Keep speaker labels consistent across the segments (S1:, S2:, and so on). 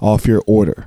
S1: off your order.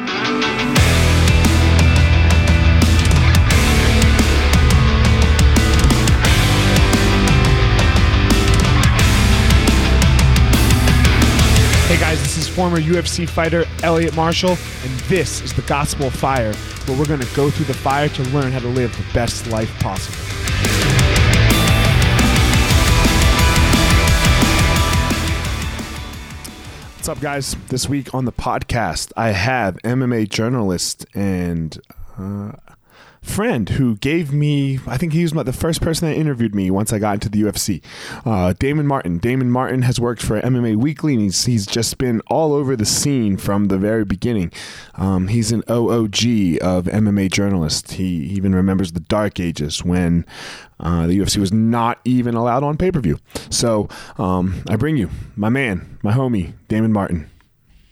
S1: is former UFC fighter Eliot Marshall, and this is the Gospel of Fire, where we're going to go through the fire to learn how to live the best life possible. What's up, guys? This week on the podcast, I have MMA journalist and uh, friend who gave me, I think he was the first person that interviewed me once I got into the UFC. Uh, Damon Martin. Damon Martin has worked for MMA Weekly and he's, he's just been all over the scene from the very beginning. Um, he's an OOG of MMA journalist. He even remembers the dark ages when uh, the UFC was not even allowed on pay per view. So um, I bring you my man, my homie, Damon Martin.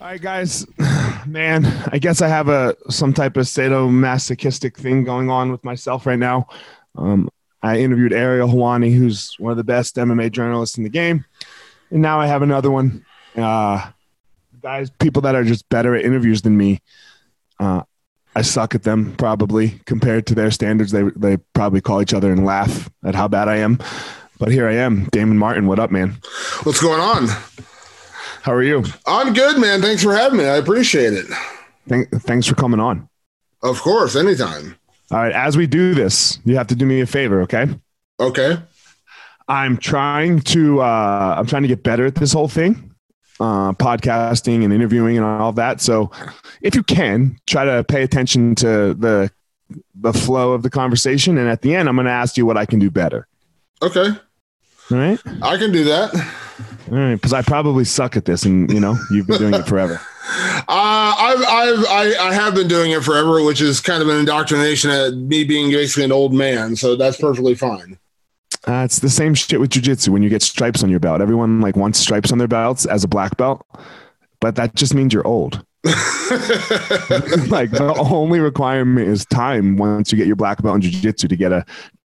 S1: All right, guys. Man, I guess I have a some type of sadomasochistic thing going on with myself right now. Um, I interviewed Ariel Helwani, who's one of the best MMA journalists in the game, and now I have another one. Uh, guys, people that are just better at interviews than me. Uh, I suck at them probably compared to their standards. They they probably call each other and laugh at how bad I am. But here I am, Damon Martin. What up, man?
S2: What's going on?
S1: How are you?
S2: I'm good, man. Thanks for having me. I appreciate it.
S1: Thank, thanks for coming on.
S2: Of course, anytime.
S1: All right. As we do this, you have to do me a favor, okay?
S2: Okay.
S1: I'm trying to uh, I'm trying to get better at this whole thing, uh, podcasting and interviewing and all that. So, if you can, try to pay attention to the the flow of the conversation, and at the end, I'm going to ask you what I can do better.
S2: Okay.
S1: All right.
S2: I can do that.
S1: All right, because I probably suck at this, and you know you've been doing it forever.
S2: Uh, I've, I've, I, I have been doing it forever, which is kind of an indoctrination at me being basically an old man. So that's perfectly fine.
S1: Uh, it's the same shit with jujitsu. When you get stripes on your belt, everyone like wants stripes on their belts as a black belt, but that just means you're old. like the only requirement is time once you get your black belt in jiu-jitsu to get a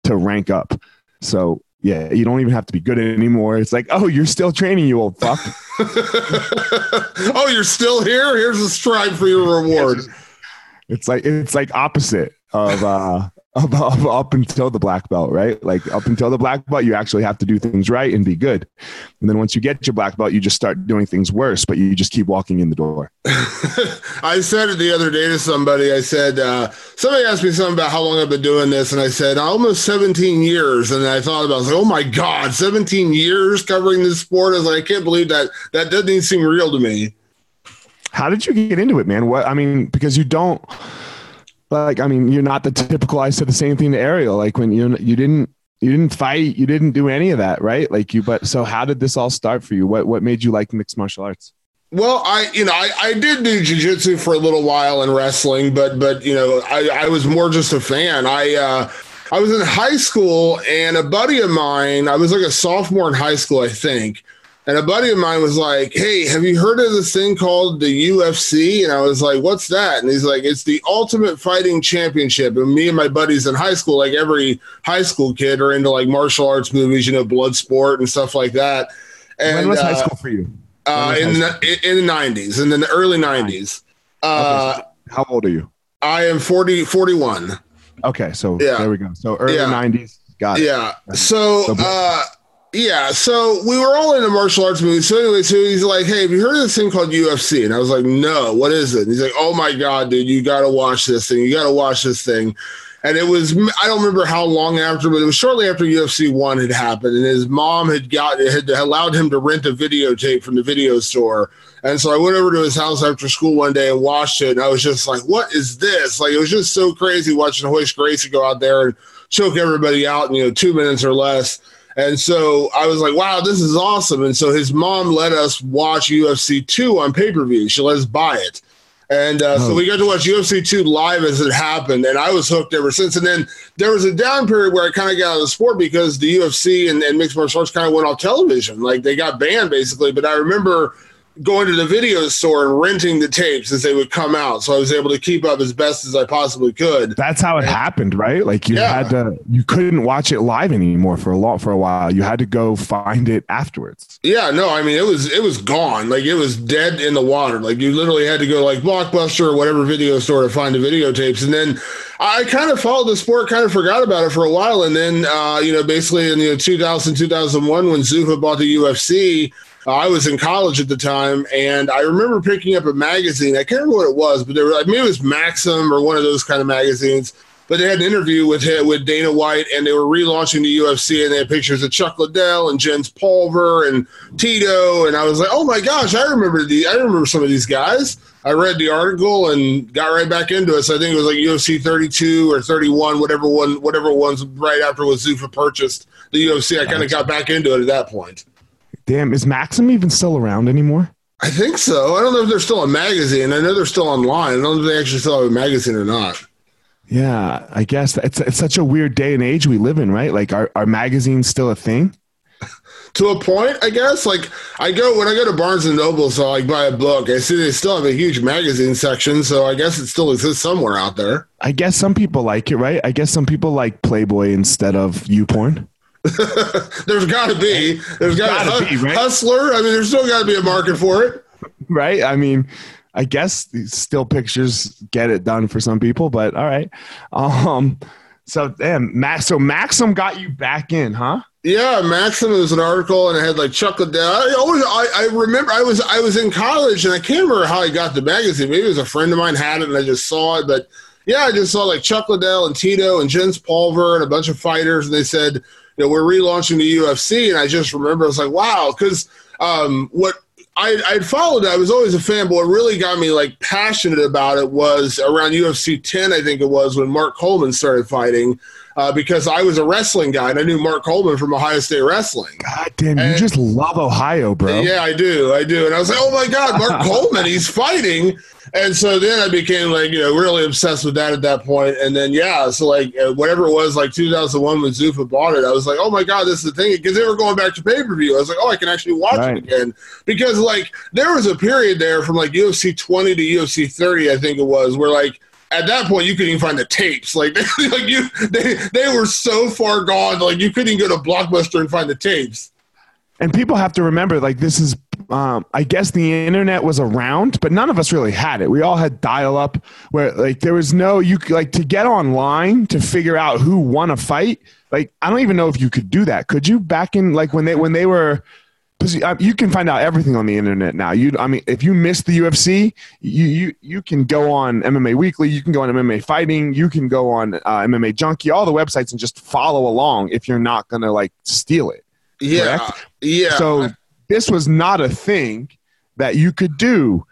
S1: to rank up. So yeah, you don't even have to be good anymore. It's like, oh, you're still training, you old fuck.
S2: oh, you're still here? Here's a stripe for your reward.
S1: It's like it's like opposite of uh of, of, up until the black belt, right? Like up until the black belt, you actually have to do things right and be good. And then once you get your black belt, you just start doing things worse, but you just keep walking in the door.
S2: I said it the other day to somebody. I said, uh, somebody asked me something about how long I've been doing this. And I said, almost 17 years. And I thought about it. I was like, oh my God, 17 years covering this sport. I was like, I can't believe that. That doesn't even seem real to me.
S1: How did you get into it, man? What, I mean, because you don't, like, I mean, you're not the typical. I said the same thing to Ariel. Like when you you didn't you didn't fight, you didn't do any of that, right? Like you. But so, how did this all start for you? What what made you like mixed martial arts?
S2: Well, I you know I, I did do jujitsu for a little while and wrestling, but but you know I, I was more just a fan. I uh, I was in high school and a buddy of mine. I was like a sophomore in high school, I think and a buddy of mine was like, Hey, have you heard of this thing called the UFC? And I was like, What's that? And he's like, It's the Ultimate Fighting Championship. And me and my buddies in high school, like every high school kid, are into like martial arts movies, you know, blood sport and stuff like that. And
S1: when was uh, high school for you?
S2: Uh, in the in the nineties, in the early nineties. Uh,
S1: okay, how old are you?
S2: I am 40, 41.
S1: Okay, so yeah. there we go. So early nineties. Yeah. Got
S2: it. Yeah. So, so uh, yeah, so we were all in a martial arts movie. So anyway, so he's like, "Hey, have you heard of this thing called UFC?" And I was like, "No, what is it?" And he's like, "Oh my god, dude, you got to watch this thing. You got to watch this thing." And it was I don't remember how long after, but it was shortly after UFC one had happened, and his mom had got had allowed him to rent a videotape from the video store. And so I went over to his house after school one day and watched it, and I was just like, "What is this?" Like it was just so crazy watching Royce Gracie go out there and choke everybody out in you know two minutes or less. And so I was like, wow, this is awesome. And so his mom let us watch UFC 2 on pay per view. She let us buy it. And uh, oh. so we got to watch UFC 2 live as it happened, and I was hooked ever since. And then there was a down period where I kind of got out of the sport because the UFC and, and mixed martial arts kind of went off television. Like they got banned basically. But I remember going to the video store and renting the tapes as they would come out. So I was able to keep up as best as I possibly could.
S1: That's how it and, happened, right? Like you yeah. had to you couldn't watch it live anymore for a long for a while. You had to go find it afterwards.
S2: Yeah, no, I mean it was it was gone. Like it was dead in the water. Like you literally had to go like Blockbuster or whatever video store to find the videotapes. And then I kind of followed the sport, kind of forgot about it for a while. And then uh, you know, basically in the you know, 2000, 2001 when Zuffa bought the UFC, I was in college at the time, and I remember picking up a magazine. I can't remember what it was, but there were, I mean, it was Maxim or one of those kind of magazines. But they had an interview with with Dana White, and they were relaunching the UFC, and they had pictures of Chuck Liddell and Jens Pulver and Tito, and I was like, oh my gosh, I remember the, I remember some of these guys. I read the article and got right back into it. So I think it was like UFC 32 or 31, whatever one, whatever ones right after was Zuffa purchased the UFC. I kind of got back into it at that point.
S1: Damn, is Maxim even still around anymore?
S2: I think so. I don't know if they're still a magazine. I know they're still online. I don't know if they actually still have a magazine or not.
S1: Yeah, I guess it's it's such a weird day and age we live in, right? Like, are are magazines still a thing?
S2: to a point, I guess. Like, I go when I go to Barnes and Noble, so I buy a book. I see they still have a huge magazine section, so I guess it still exists somewhere out there.
S1: I guess some people like it, right? I guess some people like Playboy instead of YouPorn.
S2: there's got to be. There's got to be right? hustler. I mean, there's still got to be a market for it,
S1: right? I mean, I guess still pictures get it done for some people, but all right. Um, so damn, Max. So Maxim got you back in, huh?
S2: Yeah, Maxim was an article, and it had like Chuck Liddell. I always, I, I remember, I was, I was in college, and I can't remember how I got the magazine. Maybe it was a friend of mine had it, and I just saw it, but. Yeah, I just saw like Chuck Liddell and Tito and Jens Pulver and a bunch of fighters, and they said, you know, we're relaunching the UFC, and I just remember I was like, wow, because um, what I, I'd followed I was always a fan, but what really got me like passionate about it was around UFC 10, I think it was when Mark Coleman started fighting. Uh, because I was a wrestling guy and I knew Mark Coleman from Ohio State Wrestling.
S1: God damn, and, you just love Ohio, bro.
S2: Yeah, I do. I do. And I was like, oh my God, Mark Coleman, he's fighting. And so then I became like, you know, really obsessed with that at that point. And then, yeah, so like uh, whatever it was, like 2001 when Zuffa bought it, I was like, oh my God, this is the thing. Because they were going back to pay per view. I was like, oh, I can actually watch right. it again. Because like there was a period there from like UFC 20 to UFC 30, I think it was, where like, at that point you couldn't even find the tapes. Like, like you, they, they were so far gone. Like you couldn't even go to Blockbuster and find the tapes.
S1: And people have to remember, like this is um, I guess the internet was around, but none of us really had it. We all had dial up where like there was no you like to get online to figure out who won a fight. Like I don't even know if you could do that. Could you back in like when they when they were uh, you can find out everything on the internet now. You, I mean, if you missed the UFC, you you you can go on MMA Weekly, you can go on MMA Fighting, you can go on uh, MMA Junkie, all the websites, and just follow along if you're not gonna like steal it.
S2: Yeah, correct? yeah.
S1: So this was not a thing that you could do.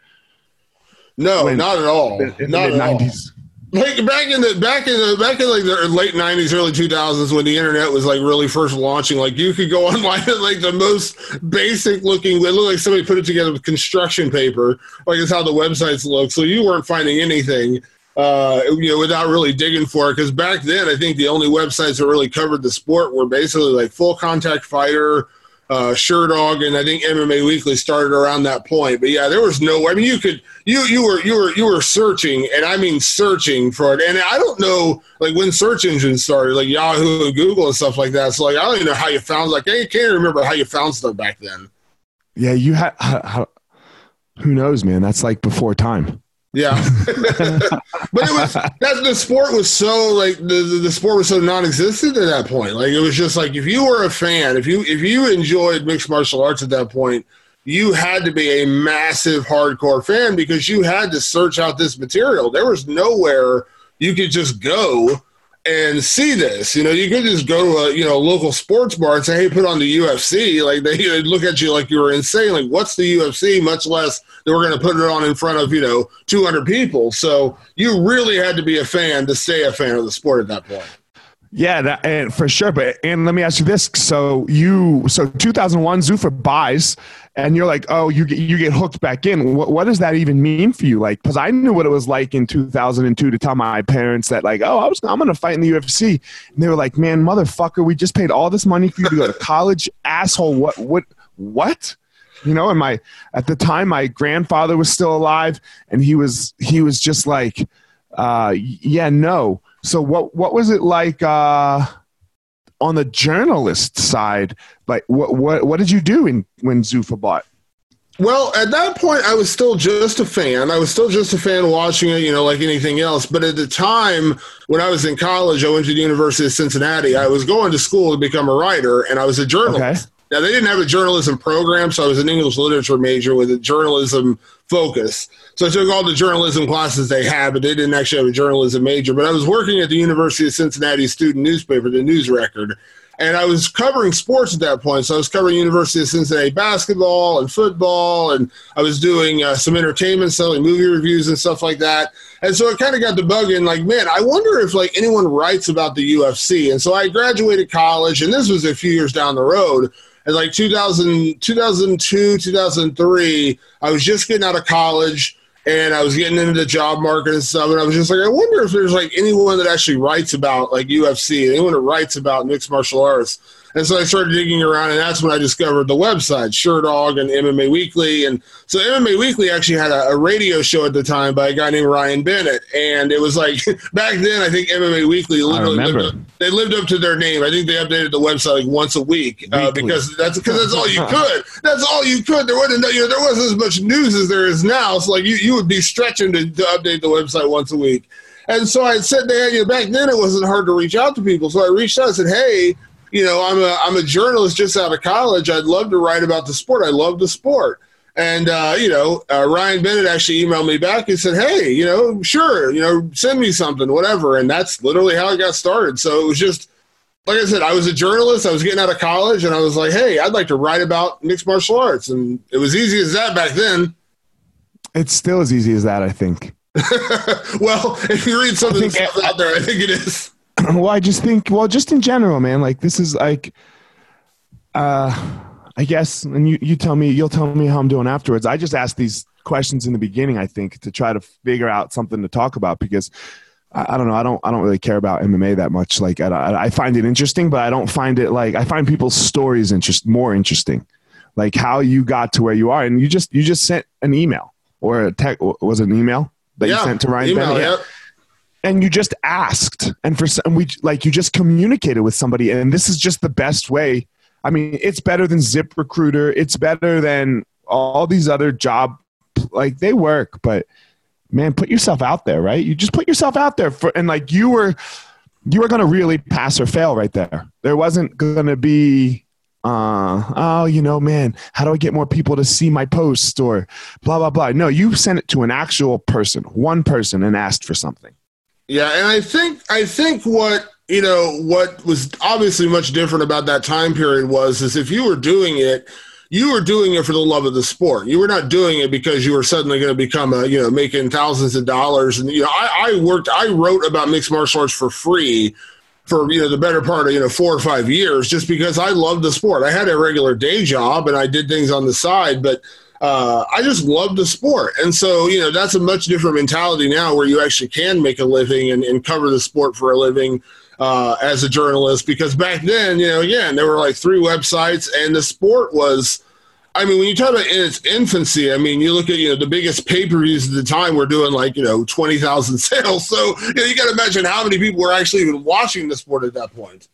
S2: No, when, not at all. In, in not the 90s. Like back in the back in the back in like the late nineties, early two thousands, when the internet was like really first launching, like you could go online and like the most basic looking. It looked like somebody put it together with construction paper, like it's how the websites look. So you weren't finding anything, uh, you know, without really digging for it. Because back then, I think the only websites that really covered the sport were basically like Full Contact Fighter, uh, Sherdog, and I think MMA Weekly started around that point. But yeah, there was no. I mean, you could you you were you were you were searching, and I mean searching for it. And I don't know like when search engines started, like Yahoo and Google and stuff like that. So like I don't even know how you found. Like I can't remember how you found stuff back then.
S1: Yeah, you had. Who knows, man? That's like before time.
S2: Yeah, but it was that the sport was so like the, the, the sport was so non-existent at that point. Like it was just like if you were a fan, if you if you enjoyed mixed martial arts at that point, you had to be a massive hardcore fan because you had to search out this material. There was nowhere you could just go and see this. You know, you could just go to a you know local sports bar and say, "Hey, put on the UFC." Like they would look at you like you were insane. Like, what's the UFC? Much less they were going to put it on in front of you know 200 people. So you really had to be a fan to stay a fan of the sport at that point.
S1: Yeah, that, and for sure. But and let me ask you this: so you so 2001 Zuffa buys, and you're like, oh, you get you get hooked back in. What, what does that even mean for you? Like, because I knew what it was like in 2002 to tell my parents that like, oh, I was I'm gonna fight in the UFC, and they were like, man, motherfucker, we just paid all this money for you to go to college, asshole. What what what? You know, and my at the time my grandfather was still alive, and he was he was just like, uh, yeah, no so what what was it like uh, on the journalist side? Like what what what did you do in when Zuffa bought?
S2: Well, at that point, I was still just a fan. I was still just a fan watching it, you know, like anything else. But at the time, when I was in college, I went to the University of Cincinnati. I was going to school to become a writer, and I was a journalist. Okay. Now, they didn't have a journalism program, so I was an English literature major with a journalism focus. So I took all the journalism classes they had, but they didn't actually have a journalism major. But I was working at the University of Cincinnati student newspaper, the News Record, and I was covering sports at that point. So I was covering University of Cincinnati basketball and football, and I was doing uh, some entertainment, selling movie reviews and stuff like that. And so it kind of got the bug in, like, man, I wonder if like anyone writes about the UFC. And so I graduated college, and this was a few years down the road in like 2000, 2002, 2003, I was just getting out of college and I was getting into the job market and stuff. And I was just like, I wonder if there's like anyone that actually writes about like UFC, anyone that writes about mixed martial arts. And so I started digging around, and that's when I discovered the website, Sherdog and MMA Weekly. And so MMA Weekly actually had a, a, radio show at the time by a guy named Ryan Bennett. And it was like back then, I think MMA Weekly literally lived up, they lived up to their name. I think they updated the website like once a week uh, because that's because that's all you could. That's all you could. There wasn't you know there wasn't as much news as there is now. So like you, you would be stretching to, to update the website once a week. And so I said to you know, back then it wasn't hard to reach out to people. So I reached out and said, Hey, you know, I'm a I'm a journalist just out of college. I'd love to write about the sport. I love the sport. And uh, you know, uh, Ryan Bennett actually emailed me back and said, "Hey, you know, sure, you know, send me something, whatever." And that's literally how it got started. So it was just like I said, I was a journalist. I was getting out of college, and I was like, "Hey, I'd like to write about mixed martial arts." And it was easy as that back then.
S1: It's still as easy as that, I think.
S2: well, if you read something out there, I think it is.
S1: well, I just think, well, just in general, man, like this is like, uh, I guess, and you, you tell me, you'll tell me how I'm doing afterwards. I just asked these questions in the beginning, I think, to try to figure out something to talk about because I, I don't know, I don't, I don't really care about MMA that much. Like, I, I find it interesting, but I don't find it like I find people's stories interest more interesting, like how you got to where you are, and you just, you just sent an email or a tech, was it an email that yeah, you sent to Ryan email, Bennett? Yep and you just asked and for some we like you just communicated with somebody and this is just the best way i mean it's better than ZipRecruiter it's better than all these other job like they work but man put yourself out there right you just put yourself out there for and like you were you were going to really pass or fail right there there wasn't going to be uh, oh, you know, man, how do I get more people to see my post or blah, blah, blah. No, you sent it to an actual person, one person, and asked for something.
S2: Yeah, and I think I think what you know what was obviously much different about that time period was is if you were doing it, you were doing it for the love of the sport. You were not doing it because you were suddenly going to become a you know making thousands of dollars. And you know, I, I worked, I wrote about mixed martial arts for free for you know the better part of you know four or five years just because I loved the sport. I had a regular day job and I did things on the side, but uh, I just love the sport. And so, you know, that's a much different mentality now where you actually can make a living and, and cover the sport for a living uh, as a journalist. Because back then, you know, again, there were like three websites and the sport was. I mean, when you talk about in its infancy, I mean, you look at you know the biggest pay per views at the time were doing like you know twenty thousand sales. So you, know, you got to imagine how many people were actually even watching the sport at that point.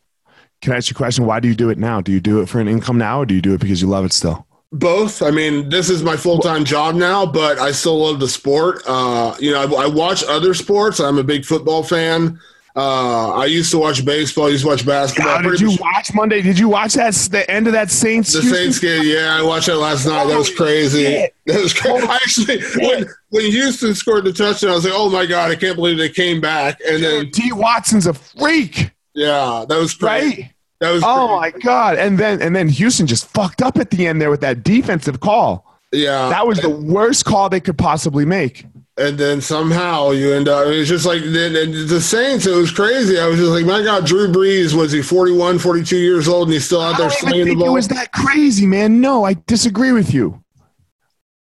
S1: Can I ask you a question? Why do you do it now? Do you do it for an income now, or do you do it because you love it still?
S2: Both. I mean, this is my full time job now, but I still love the sport. Uh, you know, I, I, watch other sports. I'm a big football fan. Uh, I used to watch baseball. I used to watch basketball.
S1: God, did you much. watch Monday? Did you watch that the end of that Saints?
S2: The Saints game. Yeah, I watched that last night. That was crazy. Shit. That was crazy. I actually when when Houston scored the touchdown, I was like, "Oh my god, I can't believe they came back." And then
S1: T. Watson's a freak.
S2: Yeah, that was crazy.
S1: right. That was oh my god! And then and then Houston just fucked up at the end there with that defensive call.
S2: Yeah,
S1: that was the worst call they could possibly make.
S2: and then somehow you end up. It's just like then the Saints. It was crazy. I was just like, my God, Drew Brees was he 41, 42 years old, and he's still out there slinging the ball.
S1: It was that crazy, man. No, I disagree with you.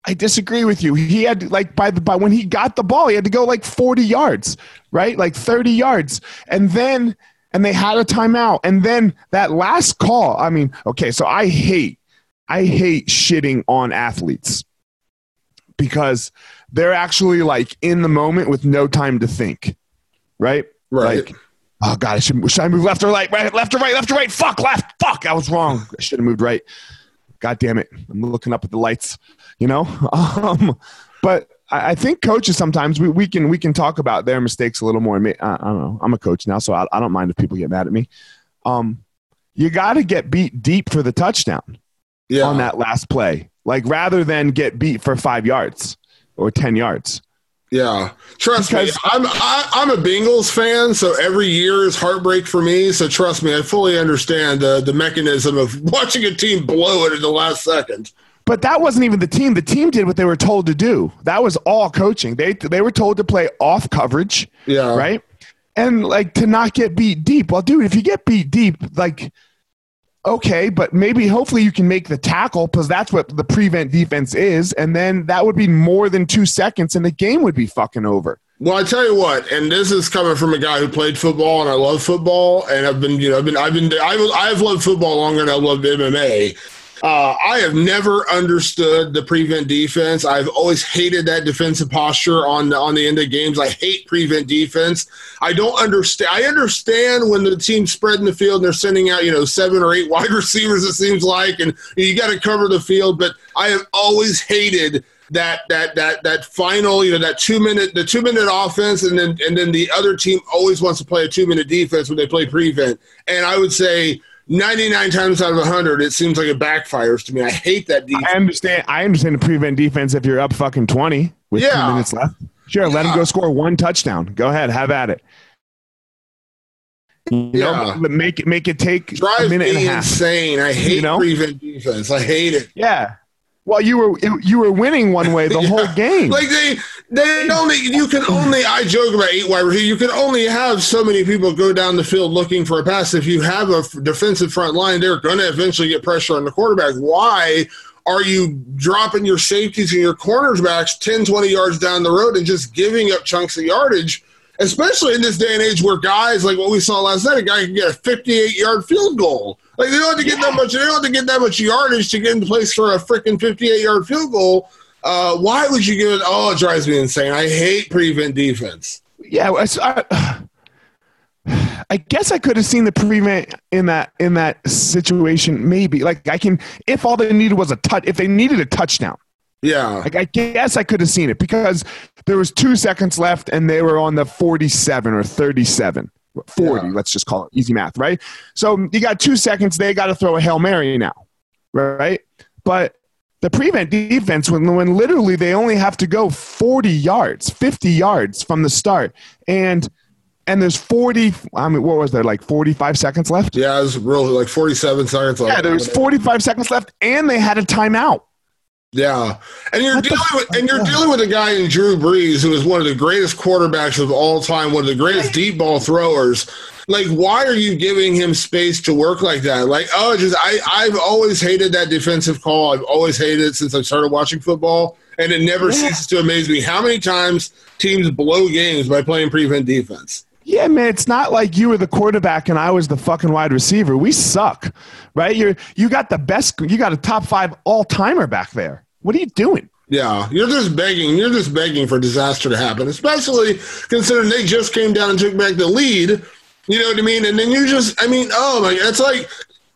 S1: I disagree with you. He had like by the by when he got the ball, he had to go like 40 yards, right? Like 30 yards. And then and they had a timeout. And then that last call, I mean, okay, so I hate I hate shitting on athletes because they're actually like in the moment with no time to think. Right?
S2: Right.
S1: Like, oh god, I should, should I move left or right? Right, left or right, left or right. Fuck, left. Fuck, I was wrong. I should have moved right. God damn it. I'm looking up at the lights, you know? Um, but I, I think coaches sometimes we, we can we can talk about their mistakes a little more. I, I don't know. I'm a coach now, so I, I don't mind if people get mad at me. Um, you got to get beat deep for the touchdown
S2: Yeah.
S1: on that last play, like rather than get beat for five yards or ten yards.
S2: Yeah, trust
S1: Because-
S2: me, I'm I, I'm a Bengals fan, so every year is heartbreak for me. So trust me, I fully understand the the mechanism of watching a team blow it in the last second.
S1: But that wasn't even the team. The team did what they were told to do. That was all coaching. They they were told to play off coverage,
S2: Yeah,
S1: right? And like to not get beat deep. Well, dude, if you get beat deep, like okay, but maybe hopefully you can make the tackle because that's what the prevent defense is, and then that would be more than two seconds, and the game would be fucking over.
S2: Well, I tell you what, and this is coming from a guy who played football, and I love football, and I've been, you know, I've been, I've been, I've, I've loved football longer than I've loved MMA. Uh, I have never understood the prevent defense. I've always hated that defensive posture on the, on the end of games. I hate prevent defense. I don't understand. I understand when the team's spreading the field and they're sending out, you know, seven or eight wide receivers. It seems like, and you got to cover the field. But I have always hated that that that that final you know that two minute the two minute offense and then and then the other team always wants to play a two minute defense when they play prevent and i would say 99 times out of 100 it seems like it backfires to me i hate that defense
S1: I understand. I understand the prevent defense if you're up fucking twenty with two
S2: Yeah.
S1: minutes left. Sure, let him go score one touchdown. Go ahead, have at it. You know,
S2: Yeah.
S1: but make it make it take a
S2: drives
S1: minute and a half.
S2: insane i hate
S1: You know?
S2: prevent defense i hate it
S1: Yeah. Well, you were you were winning one way the whole game.
S2: Like they, they only you can only. I joke about eight wide receivers. You can only have so many people go down the field looking for a pass. If you have a defensive front line, they're going to eventually get pressure on the quarterback. Why are you dropping your safeties and your cornerbacks 10, 20 yards down the road and just giving up chunks of yardage? Especially in this day and age where guys like what we saw last night, a guy can get a 58 yard field goal. Like they don't have to get that much. They don't have to get that much yardage to get into place for a freaking 58 yard field goal. Uh, why would you give it? Oh, it drives me insane. I hate prevent defense.
S1: yeah, I, I, I guess I could have seen the prevent in that in that situation. Maybe like I can if all they needed was a touch. If they needed a touchdown,
S2: Yeah,
S1: like I guess I could have seen it because there was two seconds left and they were on the forty-seven or thirty-seven. 40,
S2: Yeah.
S1: let's just call it easy math, right? So you got two seconds, they got to throw a Hail Mary now, right? But the prevent defense, when, when literally they only have to go 40 yards, 50 yards from the start, and and there's 40, I mean, what was there, like 45 seconds left?
S2: yeah, it was really like 47 seconds left.
S1: Yeah, there was 45 seconds left, and they had a timeout.
S2: Yeah, and you're
S1: What
S2: dealing with and you're dealing with a guy in Drew Brees who is one of the greatest quarterbacks of all time, one of the greatest deep ball throwers. Like, why are you giving him space to work like that? Like, oh, just I I've always hated that defensive call. I've always hated it since I started watching football, and it never
S1: Yeah.
S2: ceases to amaze me how many times teams blow games by playing prevent defense.
S1: Yeah, man, it's not like you were the quarterback and I was the fucking wide receiver. We suck, right? You're you got the best, you got a top five all timer back there. What are you doing?
S2: Yeah, you're just begging. You're just begging for disaster to happen, especially considering they just came down and took back the lead. You know what I mean? And then you just, I mean, oh my, it's like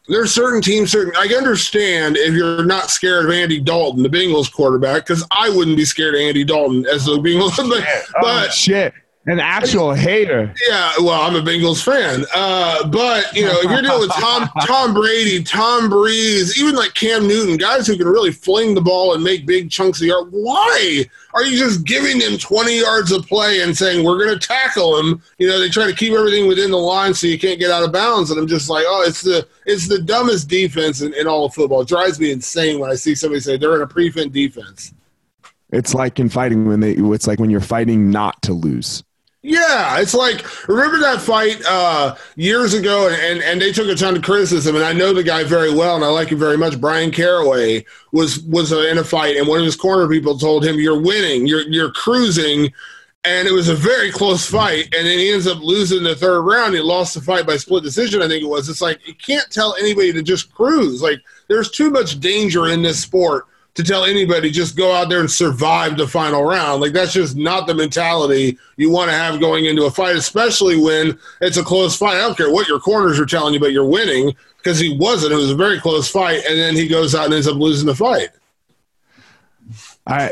S2: there's certain teams, certain. I understand if you're not scared of Andy Dalton, the Bengals quarterback, because I wouldn't be scared of Andy Dalton as the Bengals. But,
S1: oh,
S2: but
S1: shit, an actual hater.
S2: yeah, well, I'm a Bengals fan. Uh, but you know, if you're dealing with Tom Tom Brady, Tom Breeze, even like Cam Newton, guys who can really fling the ball and make big chunks of yard, why are you just giving them 20 yards of play and saying we're going to tackle him? You know, they try to keep everything within the line so you can't get out of bounds. And I'm just like, oh, it's the it's the dumbest defense in, in all of football. It drives me insane when I see somebody say they're in a prevent defense.
S1: It's like in fighting when they. It's like when you're fighting not to lose.
S2: Yeah, it's like remember that fight uh, years ago, and and they took a ton of criticism, and I know the guy very well, and I like him very much. Bryan Caraway was was in a fight, and one of his corner people told him, "You're winning, you're you're cruising." And it was a very close fight, and then he ends up losing the third round. He lost the fight by split decision, I think it was. It's like you can't tell anybody to just cruise. Like there's too much danger in this sport to tell anybody just go out there and survive the final round. Like that's just not the mentality you want to have going into a fight, especially when it's a close fight. I don't care what your corners are telling you, but you're winning because he wasn't. It was a very close fight, and then he goes out and ends up losing the fight.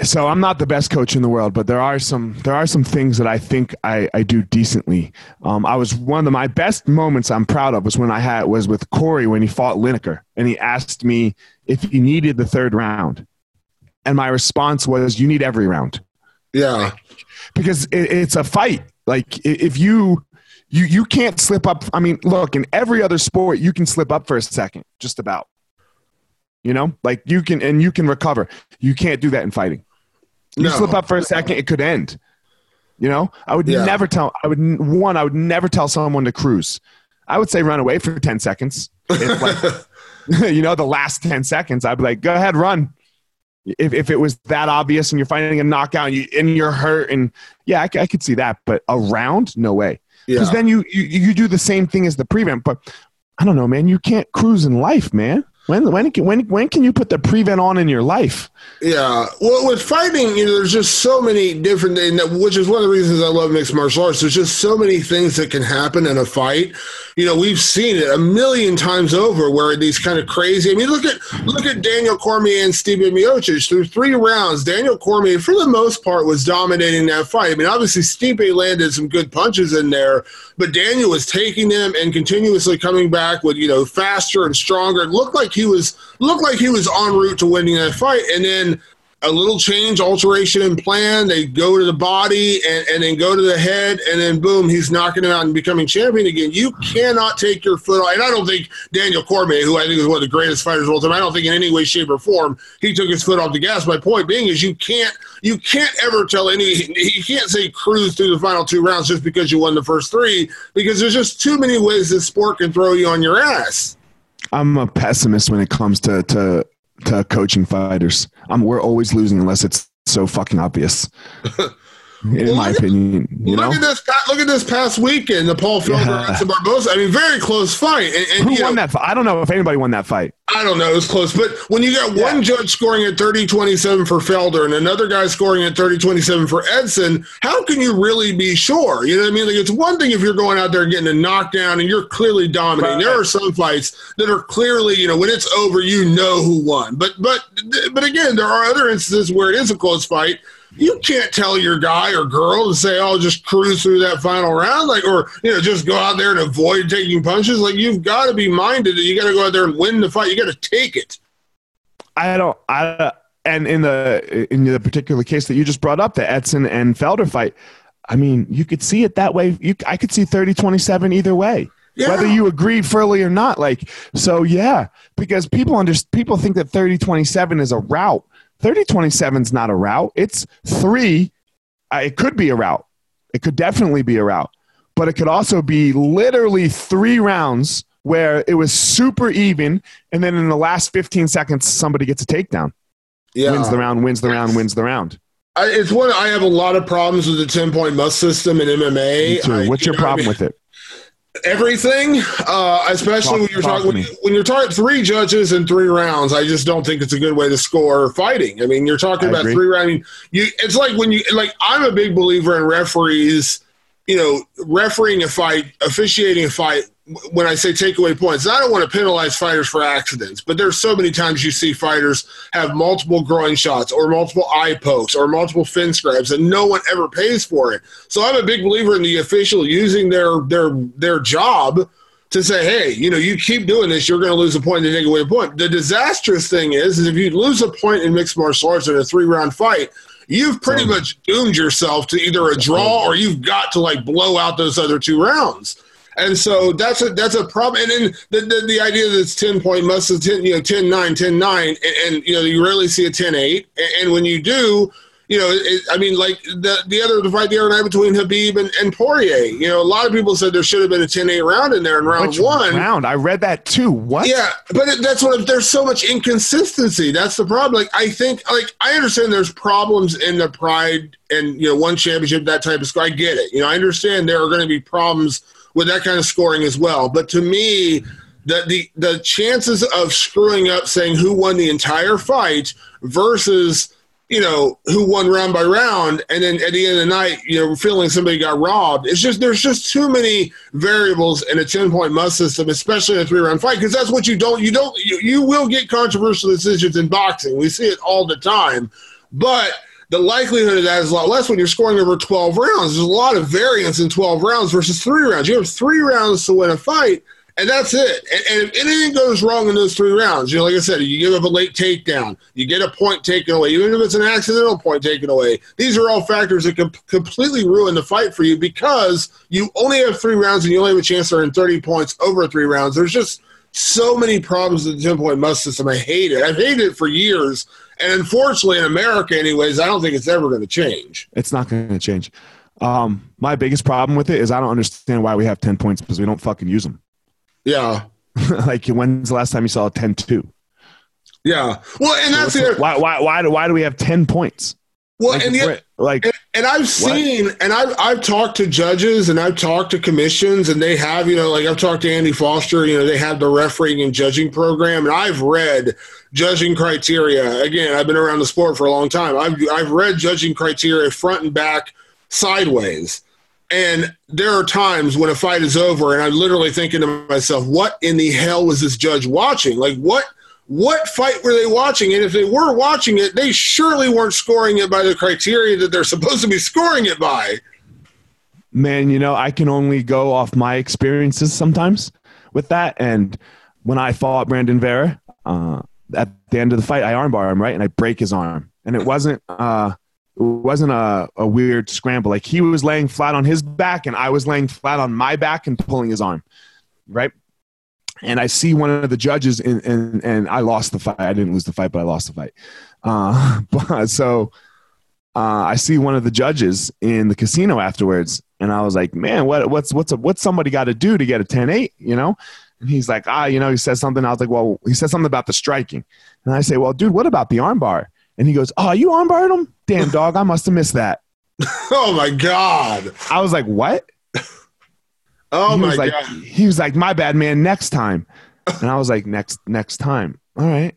S1: So I'm not the best coach in the world, but there are some there are some things that I think I, I do decently. Um, I was one of my best moments I'm proud of was when I had was with Corey when he fought Lineker, and he asked me if he needed the third round, and my response was, "You need every round."
S2: Yeah,
S1: because it, it's a fight. Like if you you you can't slip up. I mean, look, in every other sport, you can slip up for a second, just about. You know, like you can and you can recover. You can't do that in fighting. You no. slip up for a second, it could end. You know, I would yeah. never tell. I would one. I would never tell someone to cruise. I would say run away for ten seconds. If, like, you know, the last ten seconds, I'd be like, go ahead, run. If if it was that obvious and you're finding a knockout and, you, and you're hurt and yeah, I, I could see that. But around, no way. Because yeah. then you, you you do the same thing as the prevent. But I don't know, man. You can't cruise in life, man. When when can when when can you put the prevent on in your life?
S2: Yeah, well, with fighting, you know, there's just so many different, things, which is one of the reasons I love mixed martial arts. There's just so many things that can happen in a fight. You know, we've seen it a million times over where these kind of crazy. I mean, look at look at Daniel Cormier and Stipe Miocic through three rounds. Daniel Cormier, for the most part, was dominating that fight. I mean, obviously Stipe landed some good punches in there, but Daniel was taking them and continuously coming back with you know faster and stronger. It looked like he was looked like he was en route to winning that fight, and then a little change, alteration in plan. They go to the body and, and then go to the head, and then boom, he's knocking him out and becoming champion again. You cannot take your foot off. And I don't think Daniel Cormier, who I think is one of the greatest fighters of all time, I don't think in any way, shape, or form he took his foot off the gas. My point being is you can't you can't ever tell any you can't say cruise through the final two rounds just because you won the first three because there's just too many ways this sport can throw you on your ass.
S1: I'm a pessimist when it comes to to to coaching fighters. I'm, we're always losing unless it's so fucking obvious. in well, my opinion. You
S2: look
S1: know?
S2: at this. Look at this past weekend, the Paul Felder yeah. and Barboza. I mean, very close fight. And,
S1: and, Who won know, that fight? I don't know if anybody won that fight.
S2: I don't know. It was close. But when you got yeah. one judge scoring at 30-27 for Felder and another guy scoring at 30-27 for Edson, how can you really be sure? You know what I mean? Like it's one thing if you're going out there getting a knockdown and you're clearly dominating. Right. There are some fights that are clearly, you know, when it's over, you know who won. But but but again, there are other instances where it is a close fight you can't tell your guy or girl to say, "Oh, just cruise through that final round," like, or you know, just go out there and avoid taking punches. Like, you've got to be minded that you got to go out there and win the fight. You got to take it.
S1: I don't. I and in the in the particular case that you just brought up, the Edson and Felder fight. I mean, you could see it that way. You, I could see 30-27 either way. Yeah. whether you agreed fully or not. Like, so yeah, because people under people think that 30 27 is a route. 3027 is not a route. It's three. Uh, it could be a route. It could definitely be a route. But it could also be literally three rounds where it was super even. And then in the last 15 seconds, somebody gets a takedown. Yeah. Wins the round, wins the round, wins the round.
S2: I, it's one I have a lot of problems with the 10 point must system in MMA.
S1: I, What's your problem I mean? with it?
S2: Everything, uh, especially talk, when you're talking when, when, you're talking three judges in three rounds. I just don't think it's a good way to score fighting. I mean, you're talking I about agree. three rounds. I mean, you, it's like when you like. I'm a big believer in referees. You know, refereeing a fight, officiating a fight when I say takeaway points, I don't want to penalize fighters for accidents, but there's so many times you see fighters have multiple groin shots or multiple eye pokes or multiple fin scrapes and no one ever pays for it. So I'm a big believer in the official using their their their job to say, hey, you know, you keep doing this, you're going to lose a point and take away a point. The disastrous thing is, is if you lose a point in mixed martial arts in a three round fight, you've pretty much doomed yourself to either a draw or you've got to like blow out those other two rounds. And so that's a that's a problem. And then the, the, the idea that it's 10 point must is 10, you know, 10 9, 10 9, and, and, you know, you rarely see a 10 8. And, and when you do, you know, it, I mean, like the the other the fight the other night between Khabib and, and Poirier. You know, a lot of people said there should have been a 10-8 round in there in round
S1: Which
S2: one.
S1: round? I read that too. What?
S2: Yeah, but it, that's what there's so much inconsistency. That's the problem. Like I think, like I understand there's problems in the Pride and you know one championship that type of score. I get it. You know, I understand there are going to be problems with that kind of scoring as well. But to me, the the the chances of screwing up saying who won the entire fight versus you know who won round by round and then at the end of the night you know feeling somebody got robbed it's just there's just too many variables in a 10 point must system especially in a three round fight because that's what you don't you don't you, you will get controversial decisions in boxing we see it all the time but the likelihood of that is a lot less when you're scoring over 12 rounds there's a lot of variance in 12 rounds versus three rounds you have three rounds to win a fight and that's it. And, and, if anything goes wrong in those three rounds, you know, like I said, you give up a late takedown, you get a point taken away, even if it's an accidental point taken away. These are all factors that can completely ruin the fight for you because you only have three rounds and you only have a chance to earn 30 points over three rounds. There's just so many problems with the 10 point must system. I hate it. I've hated it for years. And unfortunately, in America, anyways, I don't think it's ever going to change.
S1: It's not going to change. Um, my biggest problem with it is I don't understand why we have 10 points because we don't fucking use them.
S2: Yeah.
S1: like when's the last time you saw a 10-2?
S2: Yeah. Well, and that's
S1: so why why why do why do we have 10 points?
S2: Well,
S1: like,
S2: and
S1: like
S2: and, and I've seen what? and I've I've talked to judges and I've talked to commissions and they have, you know, like I've talked to Andy Foster, you know, they have the refereeing and judging program and I've read judging criteria. Again, I've been around the sport for a long time. I've I've read judging criteria front and back sideways. And there are times when a fight is over, and I'm literally thinking to myself, "What in the hell was this judge watching? Like, what what fight were they watching? And if they were watching it, they surely weren't scoring it by the criteria that they're supposed to be scoring it by."
S1: Man, you know, I can only go off my experiences sometimes with that. And when I fought Brandon Vera, uh, at the end of the fight, I armbar him right, and I break his arm, and it wasn't. Uh, it wasn't a, a weird scramble. Like he was laying flat on his back and I was laying flat on my back and pulling his arm. Right. And I see one of the judges in, and, and I lost the fight. I didn't lose the fight, but I lost the fight. Uh, but, so uh, I see one of the judges in the casino afterwards. And I was like, man, what, what's, what's, a, what's somebody got to do to get a 10 8, you know? And he's like, ah, you know, he says something. I was like, well, he said something about the striking. And I say, well, dude, what about the armbar? And he goes, oh, you armbarred him? Damn, dog, I must have missed that.
S2: oh my god!
S1: I was like, what?
S2: Oh
S1: he
S2: my
S1: like,
S2: god!
S1: He was like, my bad, man. Next time. And I was like, next next time. All right,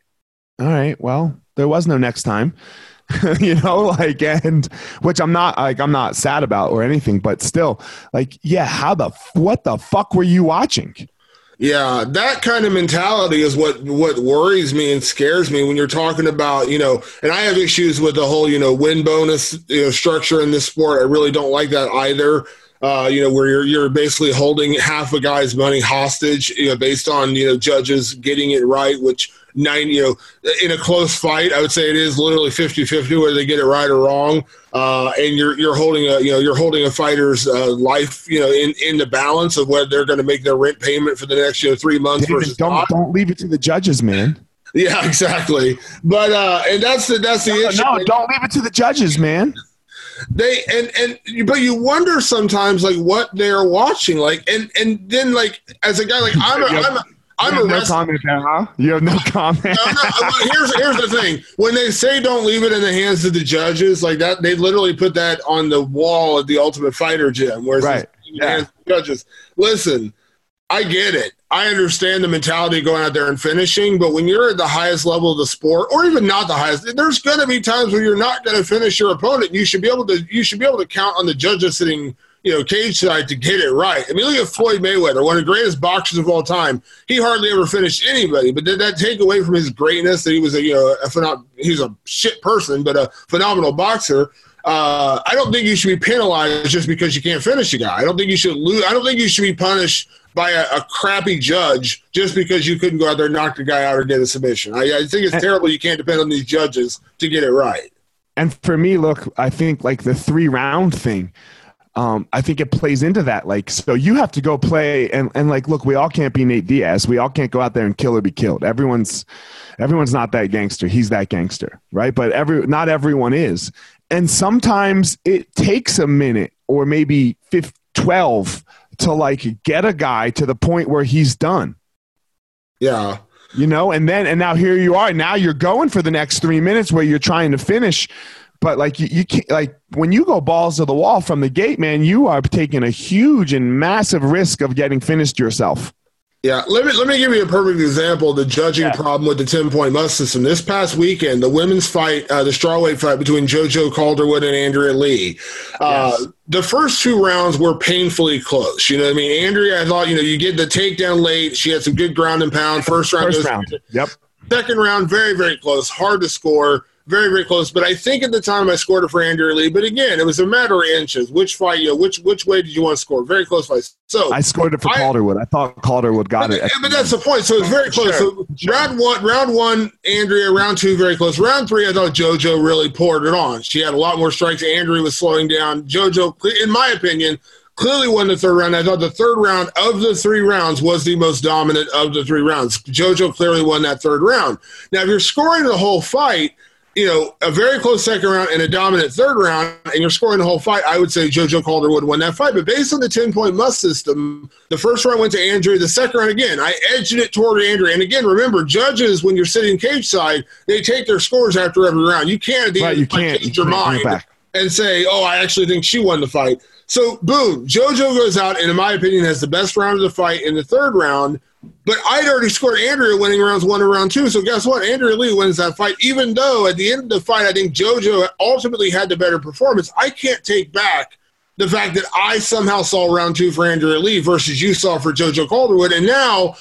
S1: all right. Well, there was no next time. you know, like, and which I'm not like I'm not sad about or anything, but still, like, yeah. How the what the fuck were you watching?
S2: Yeah, that kind of mentality is what what worries me and scares me when you're talking about, you know, and I have issues with the whole, you know, win bonus you know, structure in this sport. I really don't like that either. Uh, you know, where you're you're basically holding half a guy's money hostage, you know, based on you know judges getting it right, which nine, you know, in a close fight, I would say it is literally 50-50 whether they get it right or wrong. Uh, and you're you're holding a you know you're holding a fighter's uh, life you know in, in the balance of whether they're going to make their rent payment for the next you know three months
S1: David,
S2: versus
S1: don't
S2: not.
S1: don't leave it to the judges, man.
S2: Yeah, exactly. But uh, and that's the that's the
S1: no,
S2: issue.
S1: No, don't leave it to the judges, man.
S2: They and and but you wonder sometimes like what they're watching, like and and then like as a guy like I'm a, I'm a, I'm
S1: you
S2: a
S1: have no comment huh? You have no comment.
S2: No, no, here's here's the thing. When they say don't leave it in the hands of the judges, like that, they literally put that on the wall at the Ultimate Fighter gym, where it says,
S1: Right.
S2: "In the hands
S1: Yeah.
S2: of the judges. Listen, I get it. I understand the mentality of going out there and finishing, but when you're at the highest level of the sport, or even not the highest, there's going to be times where you're not going to finish your opponent. You should be able to. You should be able to count on the judges sitting, you know, cage side to get it right. I mean, look at Floyd Mayweather, one of the greatest boxers of all time. He hardly ever finished anybody, but did that take away from his greatness that he was a you know a phenom- he's a shit person, but a phenomenal boxer? Uh, I don't think you should be penalized just because you can't finish a guy. I don't think you should lose. I don't think you should be punished by a, a crappy judge just because you couldn't go out there and knock the guy out or get a submission. I, I think it's terrible. You can't depend on these judges to get it right.
S1: and for me, look, I think like the three round thing, um, I think it plays into that. Like, so you have to go play and, and like, look, we all can't be Nate Diaz. We all can't go out there and kill or be killed. Everyone's, everyone's not that gangster. He's that gangster, right? But every, not everyone is. And sometimes it takes a minute or maybe 15, 12 to like get a guy to the point where he's done.
S2: Yeah.
S1: You know, and then and now here you are. Now you're going for the next three minutes where you're trying to finish, but like you, you can't like when you go balls to the wall from the gate, man, you are taking a huge and massive risk of getting finished yourself.
S2: Yeah, let me let me give you a perfect example of the judging
S1: Yeah.
S2: problem with the ten point must system. This past weekend, the women's fight, uh, the strawweight fight between JoJo Calderwood and Andrea Lee. Uh,
S1: Yes.
S2: The first two rounds were painfully close. You know what I mean? Andrea, I thought you know you get the takedown late. She had some good ground and pound. First round,
S1: First
S2: goes-
S1: round. Yep.
S2: Second round, very, very close. Hard to score. Very, very close. But I think at the time I scored it for Andrea Lee. But again, it was a matter of inches. Which fight, you know, which which way did you want to score? Very close fight. So
S1: I scored it for
S2: I-
S1: Calderwood. I thought Calderwood got
S2: but,
S1: it. at
S2: but that's the point. So it's very close.
S1: Sure,
S2: So
S1: sure.
S2: round one, round one, Andrea. Round two, very close. Round three, I thought JoJo really poured it on. She had a lot more strikes. Andrea was slowing down. JoJo, in my opinion, clearly won the third round. I thought the third round of the three rounds was the most dominant of the three rounds. JoJo clearly won that third round. Now, if you're scoring the whole fight. You know, a very close second round and a dominant third round, and you're scoring the whole fight. I would say JoJo Calderwood win that fight. But based on the 10 point must system, the first round went to Andrea. The second round, again, I edged it toward Andrea. And again, remember, judges, when you're sitting cage side, they take their scores after every round. You can't, at the
S1: Right,
S2: end,
S1: you can't-
S2: change
S1: you
S2: your mind and say, oh, I actually think she won the fight. So, boom, JoJo goes out and, in my opinion, has the best round of the fight in the third round. But I'd already scored Andrea winning rounds one and round two. So, guess what? Andrea Lee wins that fight, even though at the end of the fight, I think JoJo ultimately had the better performance. I can't take back the fact that I somehow saw round two for Andrea Lee versus you saw for JoJo Calderwood. And now,